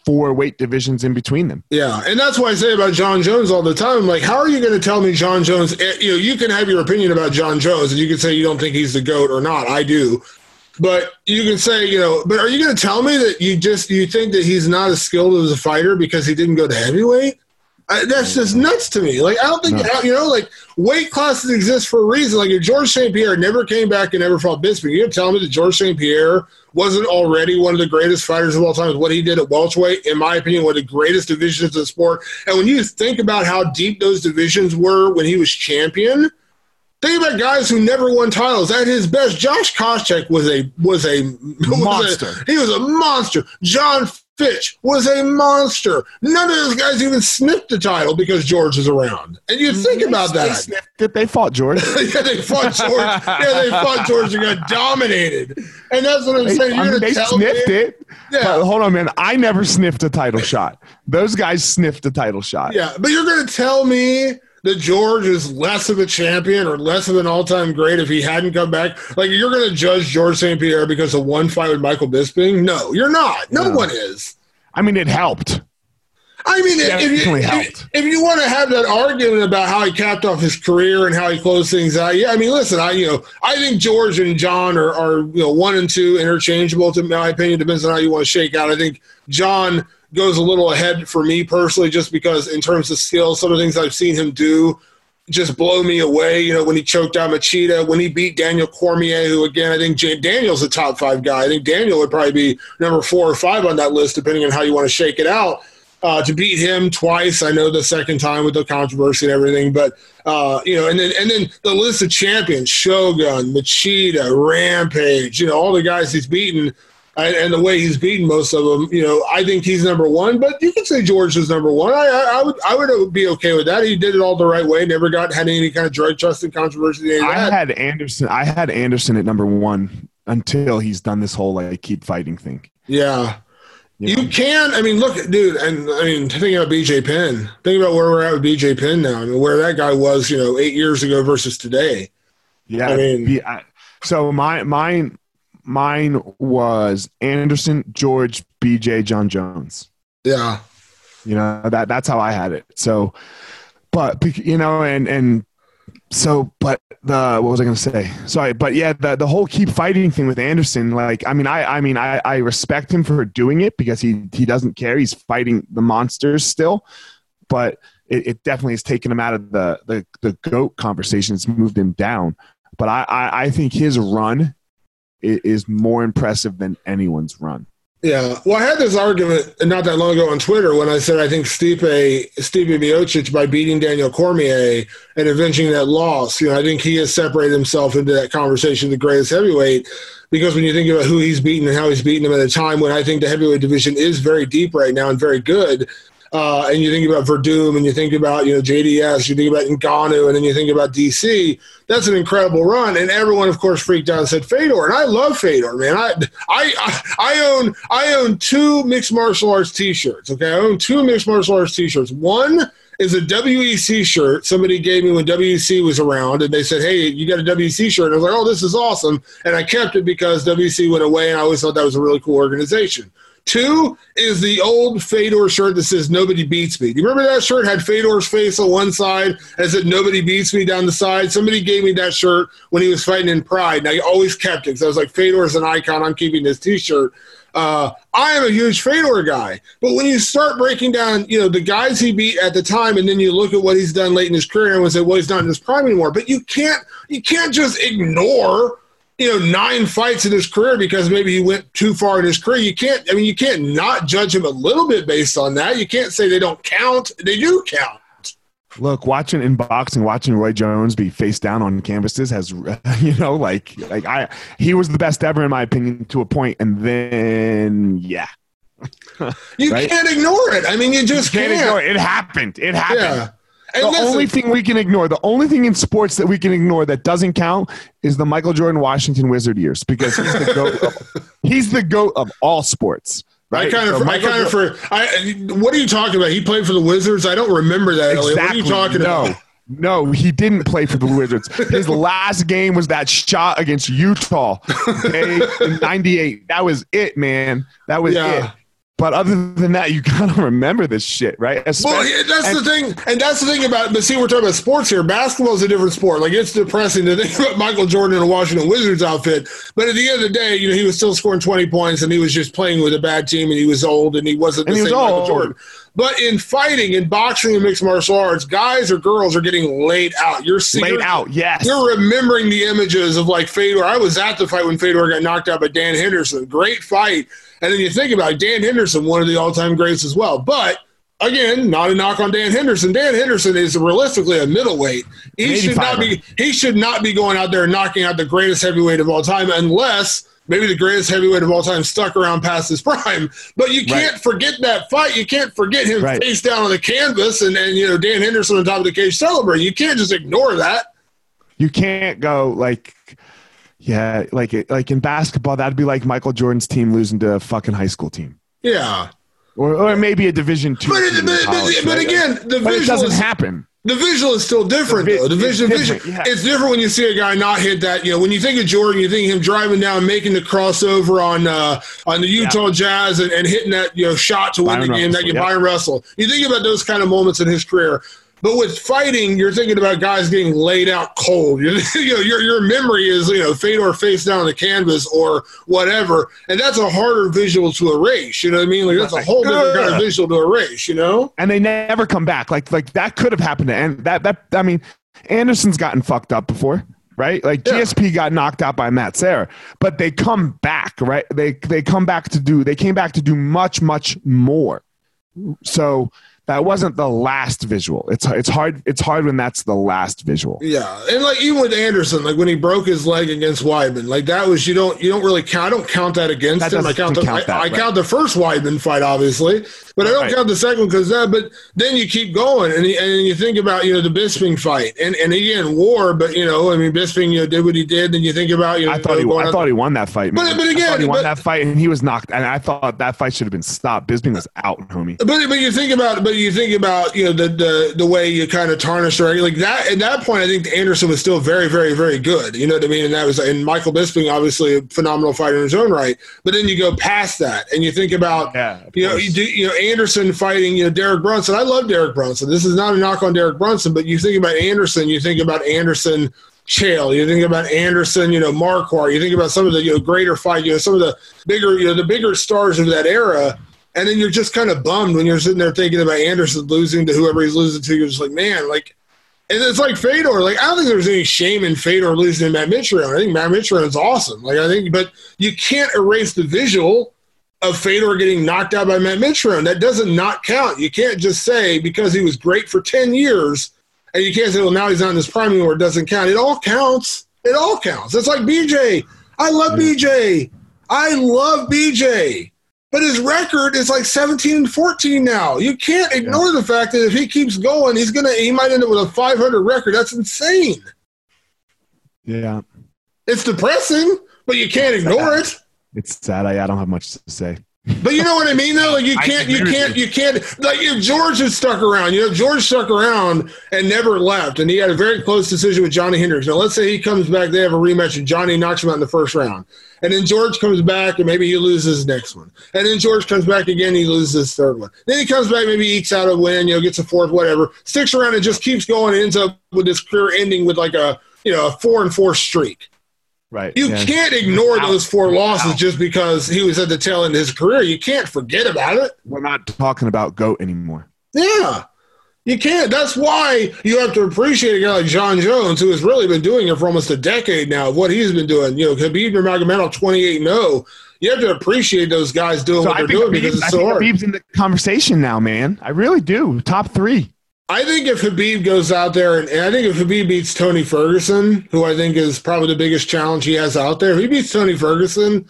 S1: four weight divisions in between them.
S2: Yeah, and that's why I say about Jon Jones all the time. Like, how are you going to tell me Jon Jones? eh, You know, you can have your opinion about Jon Jones, and you can say you don't think he's the goat or not. I do, but you can say, you know, but are you going to tell me that you just you think that he's not as skilled as a fighter because he didn't go to heavyweight? I, that's just nuts to me. Like, I don't think
S1: No.
S2: you know, like weight classes exist for a reason. Like, if George St. Pierre never came back and never fought Bisping, you're telling me that George St. Pierre wasn't already one of the greatest fighters of all time with what he did at welterweight, in my opinion, one of the greatest divisions of the sport. And when you think about how deep those divisions were when he was champion, think about guys who never won titles. At his best, Josh Koscheck was a was a was a-
S1: Monster.
S2: he was a monster. Jon Fitch was a monster. None of those guys even sniffed the title because George is around. And you mm, think about
S1: They
S2: that.
S1: sniffed it. They fought George.
S2: yeah, they fought George. Yeah, they fought George and got dominated. And that's what I'm
S1: They,
S2: saying. You're
S1: mean,
S2: gonna
S1: they sniffed
S2: me,
S1: it.
S2: Yeah.
S1: But hold on, man. I never sniffed a title shot. Those guys sniffed a title shot.
S2: Yeah, but you're going to tell me that George is less of a champion or less of an all-time great if he hadn't come back? Like you're going to judge George St. Pierre because of one fight with Michael Bisping? No, you're not. No,
S1: No.
S2: one is.
S1: I mean, it helped.
S2: I mean, if you,
S1: Definitely
S2: if,
S1: helped.
S2: if you want to have that argument about how he capped off his career and how he closed things out, yeah. I mean, listen, I you know I think George and Jon are, are you know one and two interchangeable. To my opinion, depends on how you want to shake out. I think Jon goes a little ahead for me personally, just because in terms of skill, some of the things I've seen him do just blow me away. You know, when he choked out Machida, when he beat Daniel Cormier, who again I think Daniel's a top five guy. I think Daniel would probably be number four or five on that list, depending on how you want to shake it out. Uh, to beat him twice, I know the second time with the controversy and everything, but uh, you know, and then and then the list of champions: Shogun, Machida, Rampage. You know, all the guys he's beaten. And, and the way he's beaten most of them, you know, I think he's number one. But you can say George is number one. I, I, I would, I would be okay with that. He did it all the right way. Never got had any kind of drug testing controversy.
S1: I had Anderson. I had Anderson at number one until he's done this whole like keep fighting thing.
S2: yeah,
S1: You know?
S2: you can. I mean, look, dude, and I mean, thinking about BJ Penn. Think about where we're at with BJ Penn now. I mean, where that guy was, you know, eight years ago versus today.
S1: Yeah.
S2: I mean-
S1: be- I- so my mine mine was Anderson, George, BJ, Jon Jones.
S2: Yeah,
S1: You know that that's how I had it. So but you know, and and so, but the what was I going to say? Sorry, but yeah, the the whole keep fighting thing with Anderson. Like, I mean, I I mean, I I respect him for doing it because he he doesn't care. He's fighting the monsters still, but it, it definitely has taken him out of the the the goat conversation. It's moved him down. But I I, I think his run is, more impressive than anyone's run.
S2: Yeah, well, I had this argument not that long ago on Twitter when I said I think Stipe Stipe Miocic by beating Daniel Cormier and avenging that loss. You know, I think he has separated himself into that conversation, the greatest heavyweight, because when you think about who he's beaten and how he's beaten him at a time when I think the heavyweight division is very deep right now and very good, uh, and you think about Werdum and you think about, you know, JDS, you think about Ngannou, and then you think about DC, that's an incredible run. And everyone, of course, freaked out and said Fedor. And I love Fedor, man. I, I, I own, I own two mixed martial arts t-shirts. Okay. I own two mixed martial arts t-shirts. One is a WEC shirt somebody gave me when WEC was around, and they said, "Hey, you got a WEC shirt?" I was like, "Oh, this is awesome!" And I kept it because WEC went away, and I always thought that was a really cool organization. Two is the old Fedor shirt that says "Nobody beats me." Do you remember that shirt had Fedor's face on one side and said "Nobody beats me" down the side? Somebody gave me that shirt when he was fighting in Pride, and I always kept it because I was like, "Fedor's an icon. I'm keeping this T-shirt." Uh, I am a huge Fedor guy, but when you start breaking down, you know, the guys he beat at the time, and then you look at what he's done late in his career, and say, "Well, he's not in his prime anymore." But you can't, you can't just ignore you know nine fights in his career because maybe he went too far in his career. You can't. I mean, you can't not judge him a little bit based on that. You can't say they don't count. They do count.
S1: Look, watching in boxing, watching Roy Jones be face down on canvases has, you know, like like I he was the best ever in my opinion to a point, and then yeah.
S2: you right? can't ignore it. I mean, you just you can't, can't, ignore
S1: it. It happened. It happened. Yeah. And the listen, only thing we can ignore, the only thing in sports that we can ignore that doesn't count is the Michael Jordan Washington Wizard years because he's the goat. of, he's the goat of all sports. Right?
S2: I kind of, so I kind of, for, I, what are you talking about? He played for the Wizards. I don't remember that. Exactly. What are you talking
S1: no.
S2: about?
S1: No, he didn't play for the Wizards. His last game was that shot against Utah okay, in '98. That was it, man. That was yeah. it. But other than that, you gotta remember this shit, right?
S2: Especially, well, that's and, the thing, and that's the thing about. But see, we're talking about sports here. Basketball is a different sport. Like it's depressing to think about Michael Jordan in a Washington Wizards outfit. But at the end of the day, you know, he was still scoring twenty points, and he was just playing with a bad team, and he was old, and he wasn't the same Michael Jordan. But in fighting, in boxing, and mixed martial arts, guys or girls are getting laid out. You're seeing,
S1: laid out. Yes,
S2: you're remembering the images of like Fedor. I was at the fight when Fedor got knocked out by Dan Henderson. Great fight and then you think about it, Dan Henderson, one of the all time greats as well. But again, not a knock on Dan Henderson. Dan Henderson is realistically a middleweight. He should not be he should not be going out there knocking out the greatest heavyweight of all time unless maybe the greatest heavyweight of all time stuck around past his prime. But you can't right. forget that fight. You can't forget him right. face down on the canvas and, and you know Dan Henderson on top of the cage celebrating. You can't just ignore that.
S1: You can't go like yeah, like like in basketball, that'd be like Michael Jordan's team losing to a fucking high school team.
S2: Yeah,
S1: or, or maybe a Division two.
S2: But, but, college, but, right? again, the
S1: but it doesn't happen.
S2: The visual is still different, the vi- though. The vision, it's vision, yeah. it's different when you see a guy not hit that. You know, when you think of Jordan, you think him driving down, making the crossover on uh, on the Utah yeah. Jazz, and, and, hitting that you know shot to win Bryon the game. Russell, that you yeah. Bryon Russell. You think about those kind of moments in his career. But with fighting, you're thinking about guys getting laid out cold. you know, your your memory is you know Fedor face down on the canvas or whatever, and that's a harder visual to erase. You know what I mean? Like that's a whole different kind of visual to erase. You know?
S1: And they never come back. Like like that could have happened to and that that I mean, Anderson's gotten fucked up before. Right, like yeah. GSP got knocked out by Matt Serra, but they come back. Right, they they come back to do. They came back to do much much more. So that wasn't the last visual. It's it's hard it's hard when that's the last visual.
S2: Yeah, and like even with Anderson, like when he broke his leg against Weidman, like that was you don't you don't really count. I don't count that against that him. I count the count I, that, I right. count the first Weidman fight obviously, but I don't right. count the second because that. But then you keep going and and you think about you know the Bisping fight and and again war, but you know I mean Bisping you know did what he did. Then you think about you know
S1: I thought he I thought he won that fight.
S2: Man. But but again
S1: he
S2: but,
S1: won that fight and he was knocked and I thought that fight should have been stopped. Bisping was out, homie.
S2: But but you think about but you think about you know the the, the way you kind of tarnish or like that at that point I think Anderson was still very very very good you know what I mean and that was and Michael Bisping obviously a phenomenal fighter in his own right but then you go past that and you think about yeah, you know you do you know Anderson fighting you know Derek Brunson I love Derek Brunson this is not a knock on Derek Brunson but you think about Anderson you think about Anderson Chael, you think about Anderson, you know, Marquardt, you think about some of the you know greater fight, you know, some of the bigger, you know, the bigger stars of that era and then you're just kind of bummed when you're sitting there thinking about Anderson losing to whoever he's losing to. You're just like, man, like, and it's like Fedor. Like, I don't think there's any shame in Fedor losing to Matt Mitrione. I think Matt Mitrione's awesome. Like, I think, but you can't erase the visual of Fedor getting knocked out by Matt Mitrione. That doesn't not count. You can't just say because he was great for 10 years and you can't say, well, now he's not in his prime anymore. It doesn't count. It all counts. It all counts. It's like BJ. I love BJ. I love BJ. But his record is like 17 and 14 now. You can't ignore yeah. the fact that if he keeps going, he's gonna he might end up with a 500 record. That's insane.
S1: Yeah,
S2: it's depressing, but you can't ignore it.
S1: It's sad. I, I don't have much to say.
S2: But you know what I mean, though. Like you can't, you can't, you can't. Like if George had stuck around, you know, George stuck around and never left, and he had a very close decision with Johnny Hendricks. Now, let's say he comes back, they have a rematch, and Johnny knocks him out in the first round, and then George comes back, and maybe he loses his next one, and then George comes back again, he loses his third one. Then he comes back, maybe ekes out a win, you know, gets a fourth, whatever, sticks around and just keeps going, and ends up with his career ending with like a you know a four and four streak.
S1: Right.
S2: You yeah. can't ignore those four losses just because he was at the tail end of his career. You can't forget about it.
S1: We're not talking about GOAT anymore.
S2: Yeah. You can't. That's why you have to appreciate a guy like Jon Jones, who has really been doing it for almost a decade now of what he's been doing. You know, Khabib Nurmagomedov 28 0. You have to appreciate those guys doing so what I they're doing Khabib, because it's I so hard.
S1: Khabib's in the conversation now, man. I really do. Top three.
S2: I think if Khabib goes out there and, and, I think if Khabib beats Tony Ferguson, who I think is probably the biggest challenge he has out there, if he beats Tony Ferguson,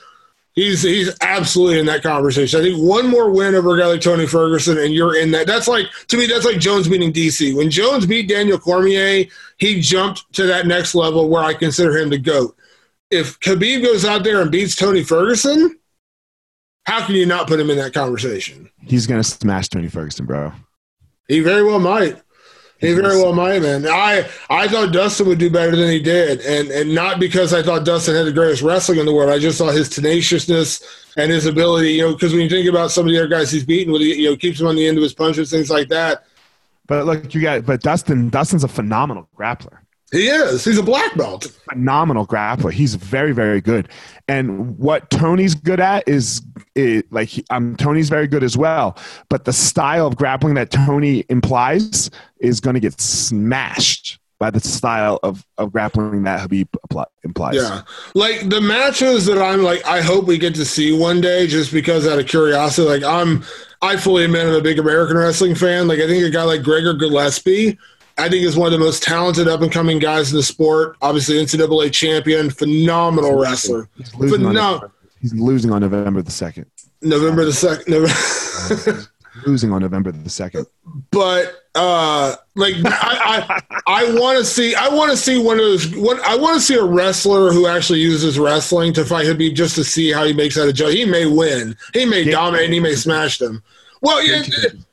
S2: he's he's absolutely in that conversation. I think one more win over a guy like Tony Ferguson, and you're in that. That's like to me, that's like Jones beating DC. When Jones beat Daniel Cormier, he jumped to that next level where I consider him the goat. If Khabib goes out there and beats Tony Ferguson, how can you not put him in that conversation?
S1: He's gonna smash Tony Ferguson, bro.
S2: He very well might. He very well might, man. I I thought Dustin would do better than he did, and and not because I thought Dustin had the greatest wrestling in the world. I just saw his tenaciousness and his ability. You know, because when you think about some of the other guys he's beaten, with you know, keeps him on the end of his punches, things like that.
S1: But look, you got but Dustin. Dustin's a phenomenal grappler.
S2: He is. He's a black belt.
S1: Phenomenal grappler. He's very, very good. And what Tony's good at is, like, um, Tony's very good as well. But the style of grappling that Tony implies is going to get smashed by the style of, of grappling that Khabib implies.
S2: Yeah. Like the matches that I'm like, I hope we get to see one day just because out of curiosity. Like, I'm, I fully admit I'm a big American wrestling fan. Like, I think a guy like Gregor Gillespie I think is one of the most talented up and coming guys in the sport. Obviously, NCAA champion, phenomenal wrestler.
S1: He's losing, Phenom- on, he's losing on November the second.
S2: November the second.
S1: losing on November the second.
S2: But uh, like I, I, I want to see I want to see one of those. What I want to see a wrestler who actually uses wrestling to fight Khabib just to see how he makes that adjustment. He may win. He may dominate. And he may smash them. Well, yeah,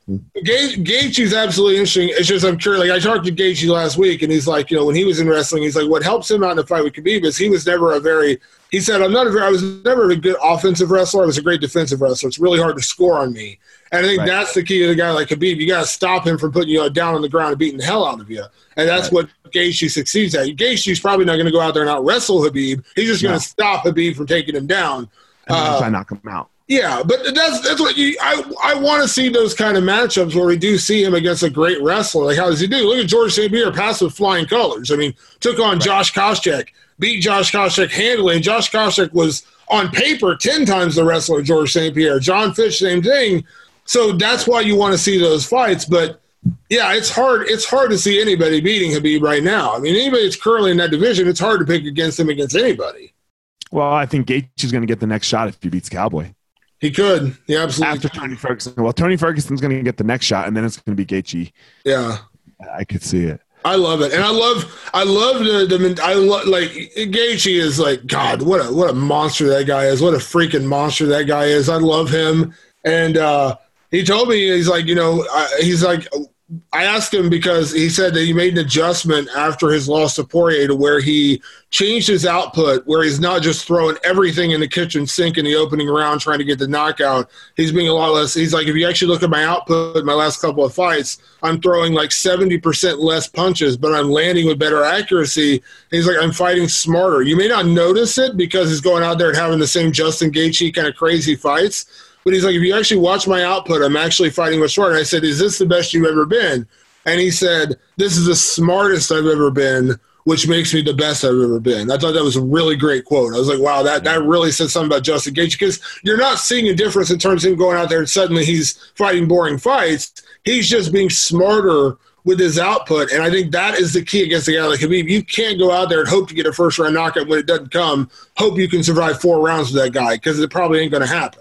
S2: Gaethje is absolutely interesting. It's just I'm curious. Like I talked to Gaethje last week, and he's like, you know, when he was in wrestling, he's like, what helps him out in the fight with Khabib is he was never a very. He said, I'm not a very. I was never a good offensive wrestler. I was a great defensive wrestler. It's really hard to score on me, and I think right. that's the key to the guy like Khabib. You got to stop him from putting you down on the ground and beating the hell out of you, and that's right. what Gaethje succeeds at. Gaethje's probably not going to go out there and out wrestle Khabib. He's just going to stop Khabib from taking him down.
S1: And uh, knock him out.
S2: Yeah, but that's that's what you. I I want to see those kind of matchups where we do see him against a great wrestler. Like how does he do? Look at George St. Pierre pass with flying colors. I mean, took on right. Josh Koscheck, beat Josh Koscheck handily, and Josh Koscheck was on paper ten times the wrestler George St. Pierre. Jon Fitch, same thing. So that's why you want to see those fights. But yeah, it's hard. It's hard to see anybody beating Khabib right now. I mean, anybody that's currently in that division, it's hard to pick against him against anybody.
S1: Well, I think Gaethje is going to get the next shot if he beats Cowboy.
S2: He could. He absolutely
S1: after Tony Ferguson. Well, Tony Ferguson's going to get the next shot, and then it's going to be Gaethje.
S2: Yeah,
S1: I could see it.
S2: I love it, and I love, I love the, the I love like Gaethje is like God. What a what a monster that guy is. What a freaking monster that guy is. I love him, and uh he told me he's like, you know, uh, he's like, I asked him because he said that he made an adjustment after his loss to Poirier to where he changed his output, where he's not just throwing everything in the kitchen sink in the opening round trying to get the knockout. He's being a lot less. He's like, if you actually look at my output, my last couple of fights, I'm throwing like 70% less punches, but I'm landing with better accuracy. He's like, I'm fighting smarter. You may not notice it because he's going out there and having the same Justin Gaethje kind of crazy fights but he's like, if you actually watch my output, I'm actually fighting with short. And I said, is this the best you've ever been? And he said, this is the smartest I've ever been, which makes me the best I've ever been. I thought that was a really great quote. I was like, wow, that, that really said something about Justin Gaethje because you're not seeing a difference in terms of him going out there and suddenly he's fighting boring fights. He's just being smarter with his output. And I think that is the key against a guy like Khabib. You can't go out there and hope to get a first round knockout when it doesn't come. Hope you can survive four rounds with that guy because it probably ain't going to happen.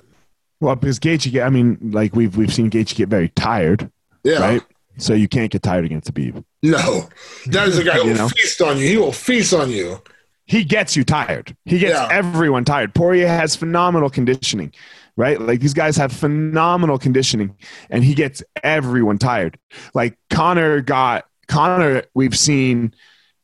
S1: Well, because Gaethje, I mean, like we've we've seen Gaethje get very tired.
S2: Yeah.
S1: Right. So you can't get tired against Khabib.
S2: No, that is a guy who will know? feast on you. He will feast on you.
S1: He gets you tired. He gets yeah. everyone tired. Poirier has phenomenal conditioning, right? Like these guys have phenomenal conditioning, and he gets everyone tired. Like Conor got Conor, we've seen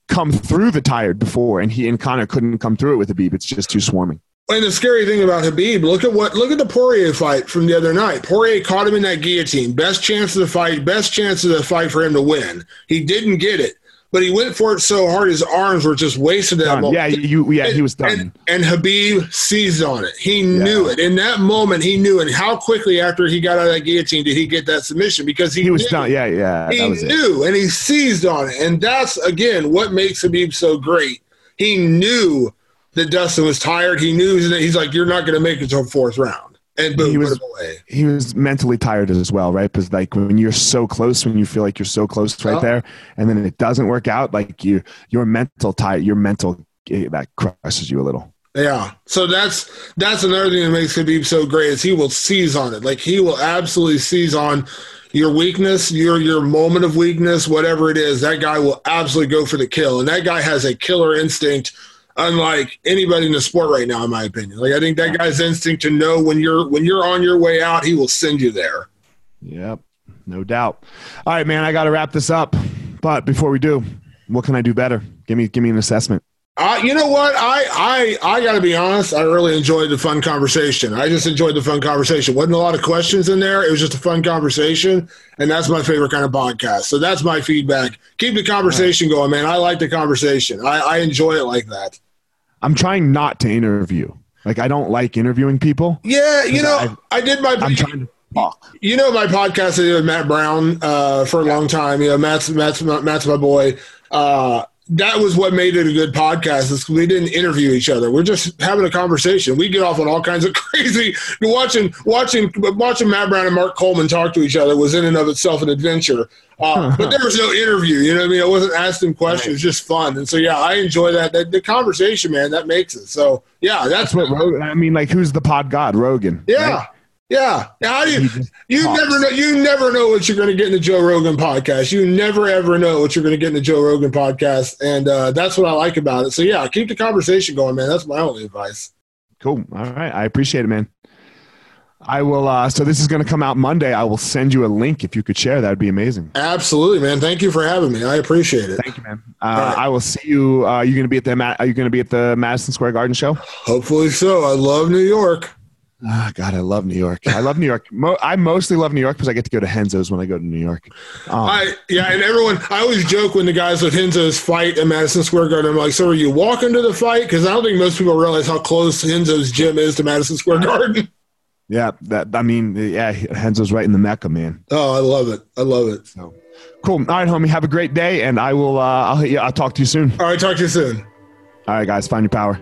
S1: come through the tired before, and he and Conor couldn't come through it with Khabib. It's just too swarming.
S2: And the scary thing about Khabib, look at what look at the Poirier fight from the other night. Poirier caught him in that guillotine. Best chance of the fight, best chance of the fight for him to win. He didn't get it, but he went for it so hard his arms were just wasted that
S1: moment. Yeah, you, yeah,
S2: and,
S1: he was done.
S2: And, and Khabib seized on it. He yeah. knew it. In that moment, he knew it. How quickly after he got out of that guillotine did he get that submission? Because he,
S1: he was done. Yeah, yeah.
S2: He knew, it. and he seized on it. And that's again what makes Khabib so great. He knew that Dustin was tired. He knew that he's like, you're not going to make it to a fourth round. And boom,
S1: he was,
S2: away.
S1: He was mentally tired as well, right? Because like when you're so close, when you feel like you're so close right oh. there, and then it doesn't work out, like you, your mental tired, your mental eh, that crushes you a little.
S2: Yeah. So that's that's another thing that makes Khabib so great is he will seize on it. Like he will absolutely seize on your weakness, your your moment of weakness, whatever it is. That guy will absolutely go for the kill, and that guy has a killer instinct unlike anybody in the sport right now, in my opinion. Like I think that guy's instinct to know when you're when you're on your way out, he will send you there.
S1: Yep, no doubt. All right, man, I got to wrap this up. But before we do, what can I do better? Give me give me an assessment.
S2: Uh, you know what? I I I got to be honest. I really enjoyed the fun conversation. I just enjoyed the fun conversation. wasn't a lot of questions in there. It was just a fun conversation, and that's my favorite kind of podcast. So that's my feedback. Keep the conversation going, man. I like the conversation. I, I enjoy it like that.
S1: I'm trying not to interview. Like I don't like interviewing people.
S2: Yeah, you know, I, I did my.
S1: I'm trying to talk.
S2: You know, my podcast I did with Matt Brown uh, for a long time. You know, Matt's Matt's Matt's my boy. Uh, that was what made it a good podcast is we didn't interview each other. We're just having a conversation. We get off on all kinds of crazy watching watching watching Matt Brown and Mark Coleman talk to each other was in and of itself an adventure. Uh, but there was no interview. You know what I mean? I wasn't asking questions, right. just fun. And so yeah, I enjoy that. that. The conversation, man, that makes it. So yeah, that's,
S1: that's what Rogan. I mean, like who's the pod god? Rogan.
S2: Yeah. Right? Yeah. Do you, you never know you never know what you're going to get in the Joe Rogan podcast. You never ever know what you're going to get in the Joe Rogan podcast, and uh, that's what I like about it. So yeah, keep the conversation going, man. That's my only advice.
S1: Cool. All right, I appreciate it, man. I will. Uh, so this is going to come out Monday. I will send you a link if you could share. That'd be amazing.
S2: Absolutely, man. Thank you for having me. I appreciate it.
S1: Thank you, man. Uh, right. I will see you. Uh, you're going to be at the. Are you going to be at the Madison Square Garden show?
S2: Hopefully so. I love New York.
S1: Ah, God, I love New York. I love New York. Mo- I mostly love New York because I get to go to Renzo's when I go to New York.
S2: Um, I yeah, and everyone. I always joke when the guys with Renzo's fight at Madison Square Garden. I'm like, so are you walking to the fight? Because I don't think most people realize how close Renzo's gym is to Madison Square Garden.
S1: Yeah, that I mean, yeah, Renzo's right in the mecca, man.
S2: Oh, I love it. I love it. So
S1: cool. All right, homie. Have a great day, and I will. Uh, I'll. Yeah, I'll talk to you soon.
S2: All right, talk to you soon.
S1: All right, guys. Find your power.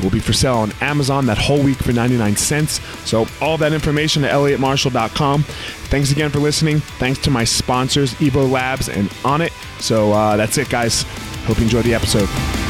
S1: It will be for sale on Amazon that whole week for 99 cents. So all that information at eliotmarshall.com. Thanks again for listening. Thanks to my sponsors, Evo Labs and Onnit. So uh, that's it, guys. Hope you enjoyed the episode.